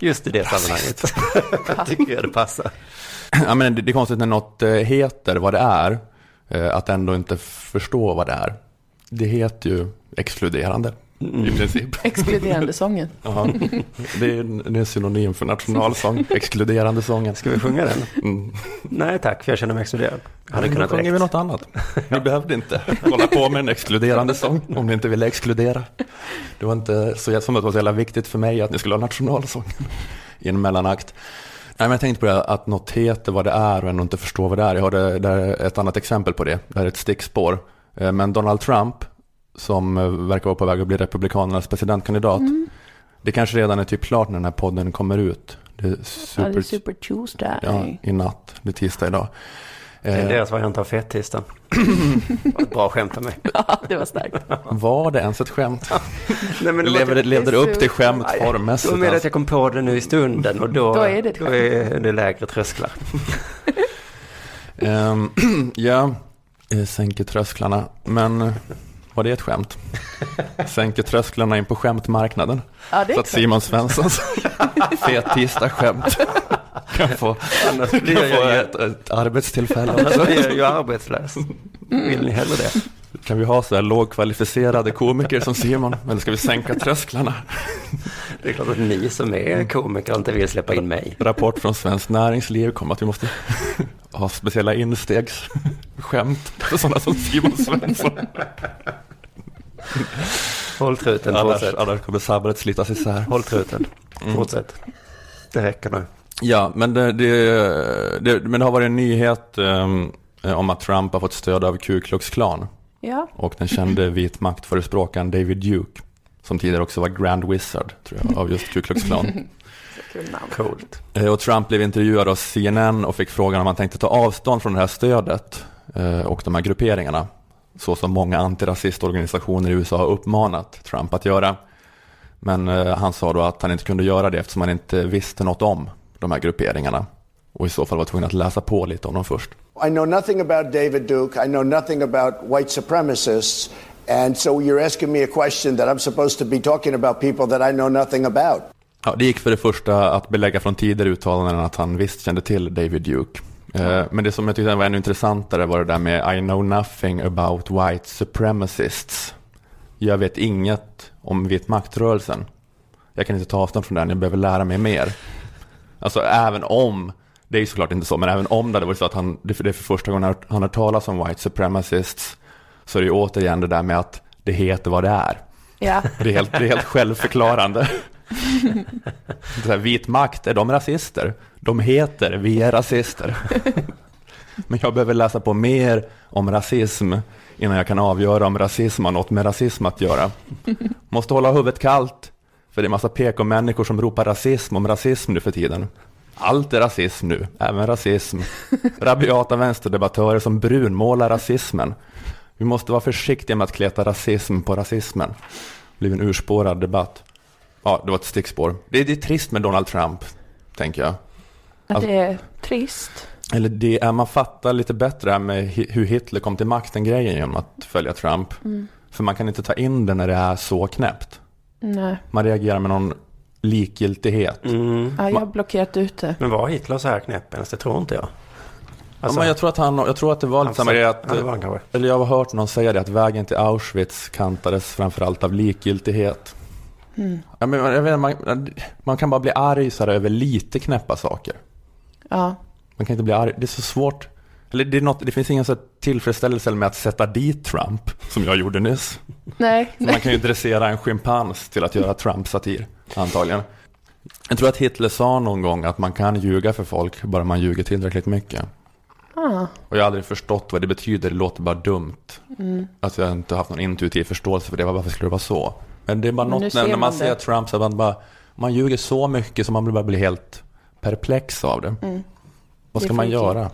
just i det sammanhanget. tycker jag det passar. Ja, men det, det är konstigt när något eh, heter vad det är. Eh, att ändå inte förstå vad det är. Det heter ju exkluderande i princip. Exkluderande sången. Ja, det är, är synonym för nationalsång, exkluderande sången. Ska vi sjunga den? Mm. Nej tack, för jag känner mig exkluderad. Hade kunnat sjunger vi något annat. Ni behövde inte hålla på med en exkluderande sång om ni inte ville exkludera. Det var inte så som att det var så jävla viktigt för mig att ni skulle ha nationalsång i en mellanakt. Nej, men jag tänkte på det att något heter vad det är och ändå inte förstå vad det är. Jag har det, det är ett annat exempel på det. Det här är ett stickspår. Eh, Men Donald Trump, som eh, verkar vara på väg att bli Republikanernas presidentkandidat, det kanske redan är typ klart när den här podden kommer ut. Det är Ja, super, det är Super Tuesday. ja, i natt, det är tisdag idag. Det är Eh, deras variant av fettisdagen. Ett bra skämt av mig. Ja, det var starkt. Var det ens ett skämt? Nej, men det var Levde, typ- levde det upp till skämt formmässigt? Det var med att alltså? jag kom på det nu i stunden och då, Då är det då är det lägre trösklar. Ehm, ja, eh, sänker trösklarna. Men eh, var det ett skämt? Sänker trösklarna in på skämtmarknaden. Ja, det är Så att. Simon Svenssons fet tisdag-skämt kan få, Annars kan blir jag få ju- ett, ett arbetstillfälle. Annars blir jag ju arbetslös. Vill ni hellre det? Kan vi ha så här lågkvalificerade komiker som Simon? Eller ska vi sänka trösklarna? Det är klart att ni som är komiker inte vill släppa in mig. Rapport från Svenskt Näringsliv kom att vi måste ha speciella instegsskämt för sådana som Simon Svensson. Håll truten, Annars, fortsätt. annars kommer sabbatet slitas isär. Håll truten, Mm. fortsätt. Det räcker nu. Ja, men det, det, det, men det har varit en nyhet ehm, om att Trump har fått stöd av Ku Klux Klan Ja, och den kände vit maktförespråkaren David Duke, som tidigare också var Grand Wizard, tror jag, av just Ku Klux Klan. Coolt. Eh, Och Trump blev intervjuad av CNN och fick frågan om han tänkte ta avstånd från det här stödet eh, och de här grupperingarna. Så som många antirasistorganisationer i USA har uppmanat Trump att göra. Men han sa då att han inte kunde göra det eftersom han inte visste något om de här grupperingarna. Och i så fall var tvungen att läsa på lite om dem först. I know nothing about David Duke. I know nothing about white supremacists. And so you're asking me a question that I'm supposed to be talking about people that I know nothing about. Ja, det gick för det första att belägga från tidigare uttalanden att han visst kände till David Duke. Eh, Men det som jag tyckte var ännu intressantare var det där med I know nothing about white supremacists. Jag vet inget om vit maktrörelsen. Jag kan inte ta avstånd från den, jag behöver lära mig mer. Alltså även om, det är ju såklart inte så, men även om det hade varit så att han, det är för första gången han har- talat om white supremacists, så är det ju återigen det där med att det heter vad det är. Ja, Det är helt, det är helt självförklarande. Här, vit makt, är de rasister? De heter vi är rasister. Men jag behöver läsa på mer om rasism innan jag kan avgöra om rasism har något med rasism att göra. Måste hålla huvudet kallt, för det är massa PK-människor som ropar rasism om rasism nu för tiden. Allt är rasism nu, även rasism. Rabiata vänsterdebattörer som brunmålar rasismen. Vi måste vara försiktiga med att kleta rasism på rasismen. Det blev en urspårad debatt. Ja, det var ett stickspår. Det är, det är trist med Donald Trump, tänker jag. att det är trist. Eller det är, man fattar lite bättre här med hur Hitler kom till makten-grejen genom att följa Trump. För man kan inte ta in det när det är så knäppt. Nej, Man reagerar med någon likgiltighet. Mm. ja, jag har blockerat ut det. Men var Hitler så här knäpp ens? Det tror inte jag. ja, men jag, tror att han, jag tror att det var lite samma grej att, han eller jag har hört någon säga det, att vägen till Auschwitz kantades framförallt av likgiltighet. Mm. Ja, men jag vet, man, man kan bara bli arg så här över lite knäppa saker. Ja, Man kan inte bli arg. Det är så svårt. Eller det, något, det finns ingen så tillfredsställelse med att sätta dit Trump, som jag gjorde nyss. nej, man kan ju dressera en schimpans till att göra Trump-satir, antagligen. Jag tror att Hitler sa någon gång att man kan ljuga för folk, bara man ljuger tillräckligt mycket. ah, Och jag har aldrig förstått vad det betyder, det låter bara dumt. mm. Att jag inte har haft någon intuitiv förståelse för det, varför skulle det vara så? Men det är bara något, när, när man man ser. Trump så man bara, man ljuger så mycket så man bara blir helt perplex av det. Mm. Vad ska man göra?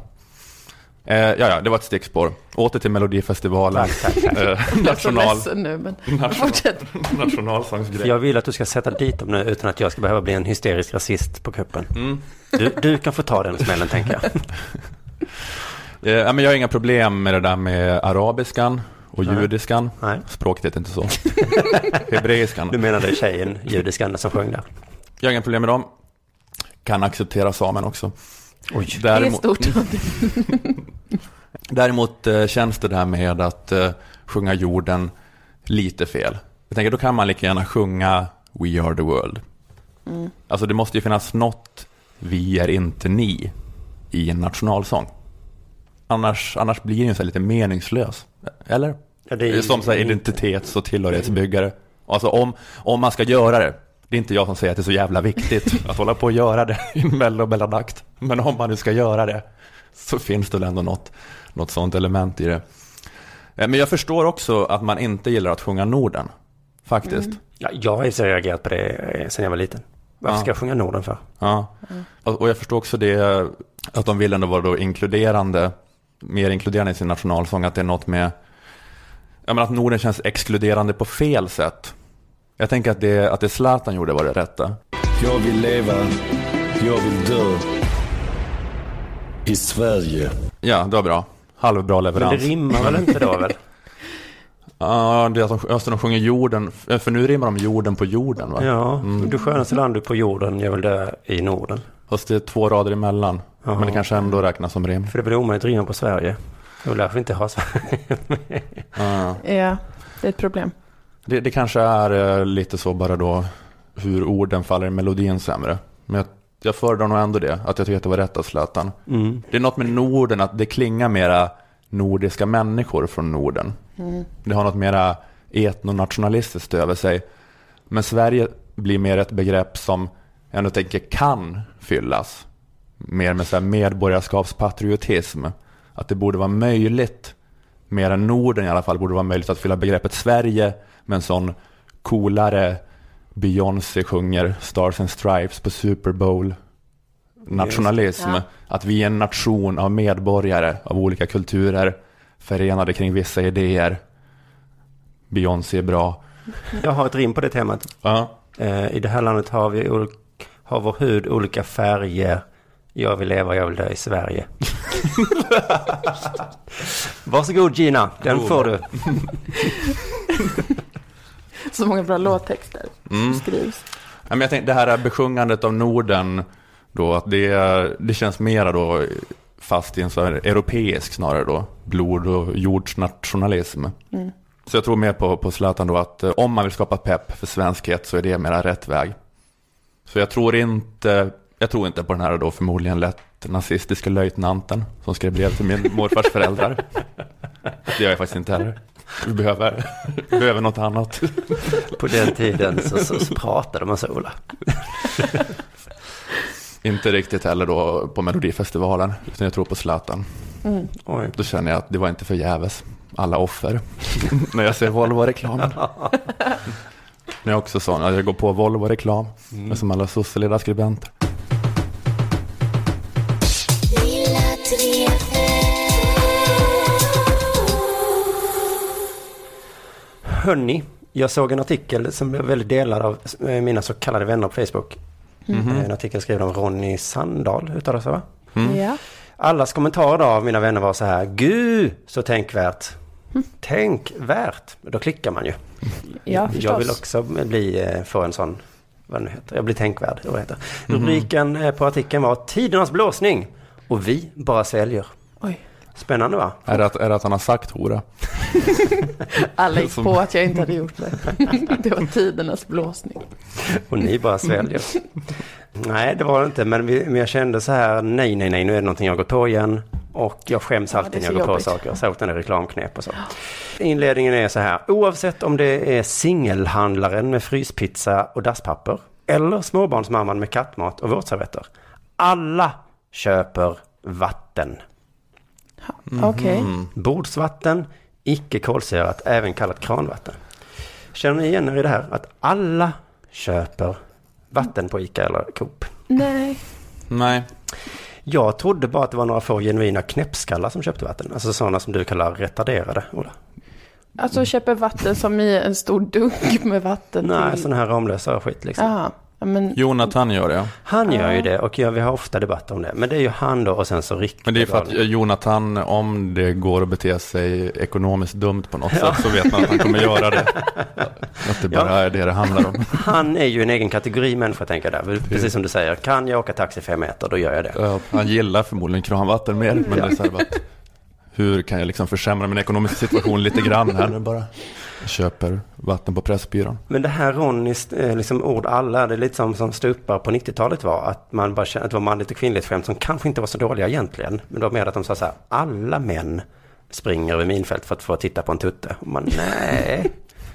Eh, ja, ja, det var ett stickspår. Åter till Melodifestivalen. Tack, tack, tack. Eh, jag är så national, ledsen nu, men national. Jag vill att du ska sätta dit dem nu utan att jag ska behöva bli en hysterisk rasist på kuppen. Mm. Du, du kan få ta den smällen tänker jag. Eh, ja, men jag har inga problem med det där med arabiskan och Nej. judiskan. Nej. Språket heter inte så. Hebreiskan. Du menade tjejen, judiskan som sjöng där. Jag har inga problem med dem. Kan acceptera samen också. Oj. Det är Däremot, stort. däremot eh, känns det där med att eh, sjunga jorden lite fel. Jag tänker då kan man lika gärna sjunga We are the world. Mm. Alltså det måste ju finnas något Vi är inte ni i en nationalsång. Annars, annars blir den ju så lite meningslös. Eller? Ja, Det är som så här identitets och tillhörighetsbyggare. Alltså om, om man ska göra det, det är inte jag som säger att det är så jävla viktigt att hålla på och göra det i en mello mellanakt. Men om man nu ska göra det så finns det väl ändå något, något sånt element i det. Eh, Men jag förstår också att man inte gillar att sjunga Norden, faktiskt. Mm. Ja, jag har ju så reagerat på det eh, sen jag var liten. Varför Ja. ska jag sjunga Norden för? Ja. Och jag förstår också det, att de vill ändå vara då inkluderande, mer inkluderande i sin nationalsång, att det är något med, ja men att Norden känns exkluderande på fel sätt. Jag tänker att det, att det Zlatan gjorde var det rätta. Jag vill leva, jag vill dö i Sverige. Ja, det var bra. Halvbra Men leverans. det rimmar väl inte då väl? Ja, det är att de, alltså de sjunger jorden, för nu rimmar de jorden på jorden va? Ja, Mm. du skönaste land på jorden, jag vill dö i Norden. Fast det är två rader emellan. Ja. Men det kanske ändå räknas som rim. För det blir omöjligt att rimma på Sverige. Och därför inte ha Sverige med. Ja, det är ett problem. Det, det kanske är eh, lite så bara då hur orden faller i melodin sämre. Men jag, jag föredrar nog ändå det, att jag tycker att det var rätt av Zlatan. Mm. Det är något med Norden, att det klingar mera nordiska människor från Norden. Mm. Det har något mera etnonationalistiskt över sig. Men Sverige blir mer ett begrepp som jag ändå tänker kan fyllas. Mer med så här medborgarskapspatriotism. Att det borde vara möjligt, mer än Norden i alla fall, borde vara möjligt att fylla begreppet Sverige med en sån coolare Beyoncé sjunger Stars and Stripes på Super Bowl nationalism. Ja. Att vi är en nation av medborgare av olika kulturer förenade kring vissa idéer. Beyoncé är bra. Jag har ett rim på det temat. Ja. Eh, I det här landet har vi har vår hud olika färger. Jag vill leva, jag vill dö i Sverige. Varsågod Gina, den Oh. får du. Så många bra låttexter Mm. som skrivs. Ja, men jag tänkte, det här besjungandet av Norden, då, att det, det känns mera då fast i en så här europeisk snarare då, blod och jordsnationalism. Mm. Så jag tror mer på, på Zlatan då att eh, om man vill skapa pepp för svenskhet så är det mera rätt väg. Så jag tror inte, jag tror inte på den här då förmodligen lätt nazistiska löjtnanten som skrev brev till min morfars föräldrar. Det gör jag faktiskt inte heller. Vi behöver, vi behöver något annat. På den tiden så, så, så pratade man så Ola. Inte riktigt heller då på Melodifestivalen, utan jag tror på Zlatan. Mm. Oj. Då känner jag att det var inte förgäves. Alla offer. När jag ser Volvo-reklamen. När jag också sån, att jag går på Volvo-reklam. Mm. Som alla sosseledarskribenter. Hörni, jag såg en artikel som blev väldigt delad av eh, mina så kallade vänner på Facebook. Mhm. Eh, En artikel skriven av Ronny Sandahl, uttalas det va? Mm. Ja. Allas kommentarer då av mina vänner var så här, Gud så tänkvärt. Mm. Tänkvärt, då klickar man ju. Ja, förstås. jag vill också bli, eh, få en sån, vad det nu heter, jag blir tänkvärd. Vad heter. Mhm. Rubriken eh, på artikeln var Tidernas blåsning och vi bara sväljer. Oj. Spännande va? Är det, att, är det att han har sagt hora? Alla gick på att jag inte hade gjort det. Det var tidernas blåsning. Och ni bara sväljer. nej, det var det inte. Men, vi, men jag kände så här, nej, nej, nej, nu är det någonting jag går på igen. Och jag skäms Ja, alltid när jag går på jobbigt. saker. Särskilt när det är reklamknep och så. Inledningen är så här, oavsett om det är singelhandlaren med fryspizza och dasspapper. Eller småbarnsmamman med kattmat och våtservetter. Alla köper vatten. Okej. Mm. Bordsvatten, icke kolsyrat, även kallat kranvatten. Känner ni igen er i det här? Att alla köper vatten på Ica eller Coop. Nej. Nej. Jag trodde bara att det var några få genuina knäppskallar som köpte vatten. Alltså sådana som du kallar retarderade, Ola. Alltså köper vatten som i en stor dunk med vatten. Nej, till- sådana här Ramlösa skit liksom. Jaha. Ja, men, Jonathan gör det. Han gör ju det och ja, vi har ofta debatter om det. Men det är ju han då och sen så Rick. Men det är för att Jonathan, om det går att bete sig ekonomiskt dumt på något sätt så vet man att han kommer göra det. Att det bara Ja. är det det handlar om. Han är ju en egen kategori människa tänker jag där. Precis som du säger, kan jag åka taxi fem meter då gör jag det. Ja, Han gillar förmodligen kranvatten mer, men Ja. det är så här bara att, hur kan jag liksom försämra min ekonomiska situation lite grann här nu bara? Köper vatten på Pressbyrån. Men det här Ronnys eh, liksom ord alla, det är lite som, som stupar på 90-talet var. Att man bara kände att det var manligt och kvinnligt skämt som kanske inte var så dåliga egentligen. Men det var mer att de sa så här, alla män springer över minfält för att få titta på en tutte. Och man, nej.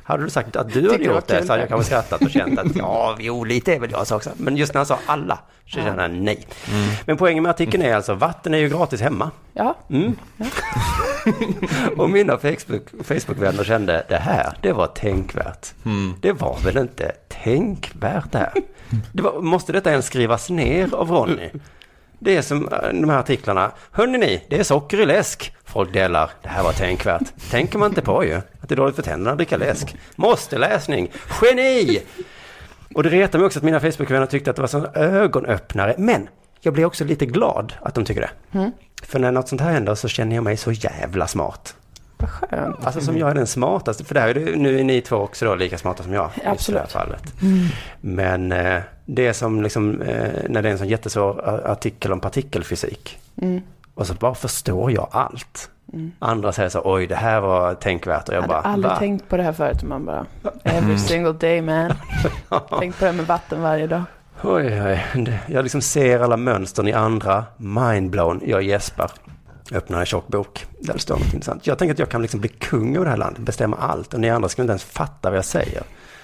Hade du sagt att du hade gjort det så hade jag kanske skrattat och känt att ja, jo, lite är väl jag så också. Men just när han sa alla så kände jag nej. Men poängen med artikeln är alltså, vatten är ju gratis hemma. ja, Mm. och mina Facebook, Facebook-vänner kände det här, det var tänkvärt. Det var väl inte tänkvärt det här? Det var, måste detta ens skrivas ner av Ronny? Det är som eh, de här artiklarna. Hörrni ni, det är socker i läsk. Folk delar. Det här var tänkvärt. Tänker man inte på ju. Att det är dåligt för tänderna att dricka läsk. Måste läsning. Geni! Och det retar mig också att mina Facebook-vänner tyckte att det var sån ögonöppnare. Men jag blir också lite glad att de tycker det. Mm. För när något sånt här händer så känner jag mig så jävla smart. Vad skönt. Alltså som jag är den smartaste. För det här är det, nu är ni två också då lika smarta som jag. i Absolut. det här fallet. Men eh, det är som liksom, eh, när det är en sån jättesvår artikel om partikelfysik. Mm. Och så bara förstår jag allt. Andra säger så, oj det här var tänkvärt. Och jag Jag bara, hade aldrig va? tänkt på det här förut. Man bara, every single day man. Tänk på det med vatten varje dag. Oj, oj. Jag liksom ser alla mönstren i andra. Mindblown. Jag gäspar. Öppnar en tjock bok. Där det står något intressant. Jag tänker att jag kan liksom bli kung över det här landet. Bestämma allt. Och ni andra ska inte ens fatta vad jag säger.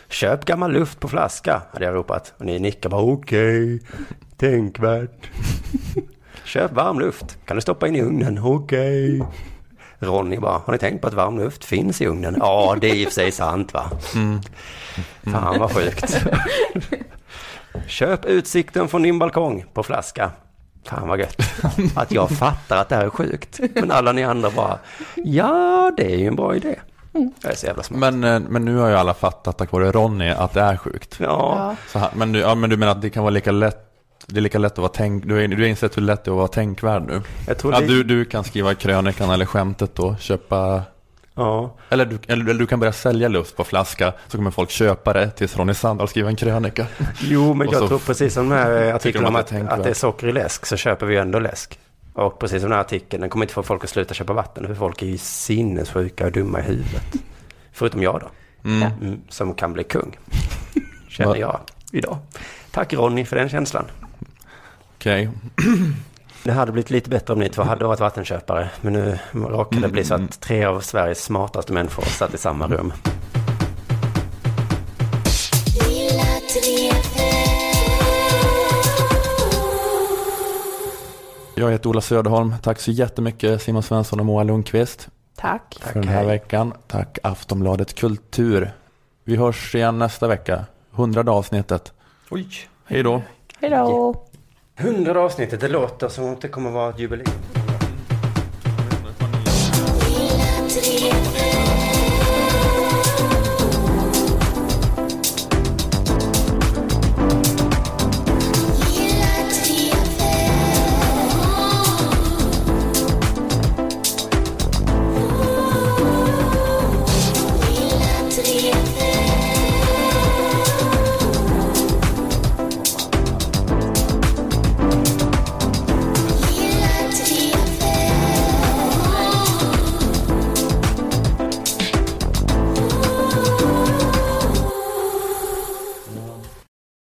Köp gammal luft på flaska, hade jag ropat. Och ni nickar bara okej. Tänkvärt. Köp varm luft. Kan du stoppa in i ugnen? Okej. Ronny bara, har ni tänkt på att varm luft finns i ugnen? Ja, det är i och för sig sant va. Fan vad sjukt. Köp utsikten från din balkong på flaska. Fan vad gött. Att jag fattar att det här är sjukt. Men alla ni andra bara, ja det är ju en bra idé. Jag är så jävla smart. Men, eh, men nu har ju alla fattat tack vare Ronny att det är sjukt. Ja, här, men, du, ja, men du menar att det kan vara lika lätt det är lika lätt att vara tänk, du, du har insett hur lätt det är att vara tänkvärd nu. jag tror Ja, det. du, du kan skriva krönikan eller skämtet då, köpa Ja, eller du, eller, du kan börja sälja luft på flaska så kommer folk köpa det tills Ronny Sandahl skriver en krönika. jo men jag så tror precis som den här artikeln om att att, att det är socker i läsk så köper vi ändå läsk. Och precis som den här artikeln, den kommer inte få folk att sluta köpa vatten för folk är ju sinnessjuka och dumma i huvudet. Förutom jag då, Mm. mm, som kan bli kung. Känner jag idag. Tack Ronny för den känslan. Okej. Det hade blivit lite bättre om ni två hade varit vattenköpare. Men nu råkade det bli så att tre av Sveriges smartaste människor satt i samma rum. Jag heter Ola Söderholm. Tack så jättemycket Simon Svensson och Moa Lundqvist Tack. för den här hej. veckan. Tack Aftonbladet Kultur. Vi hörs igen nästa vecka. Hundrade avsnittet. Oj! Hej då. Hej då. Hundrade avsnittet, det låter som att det kommer vara ett jubileum.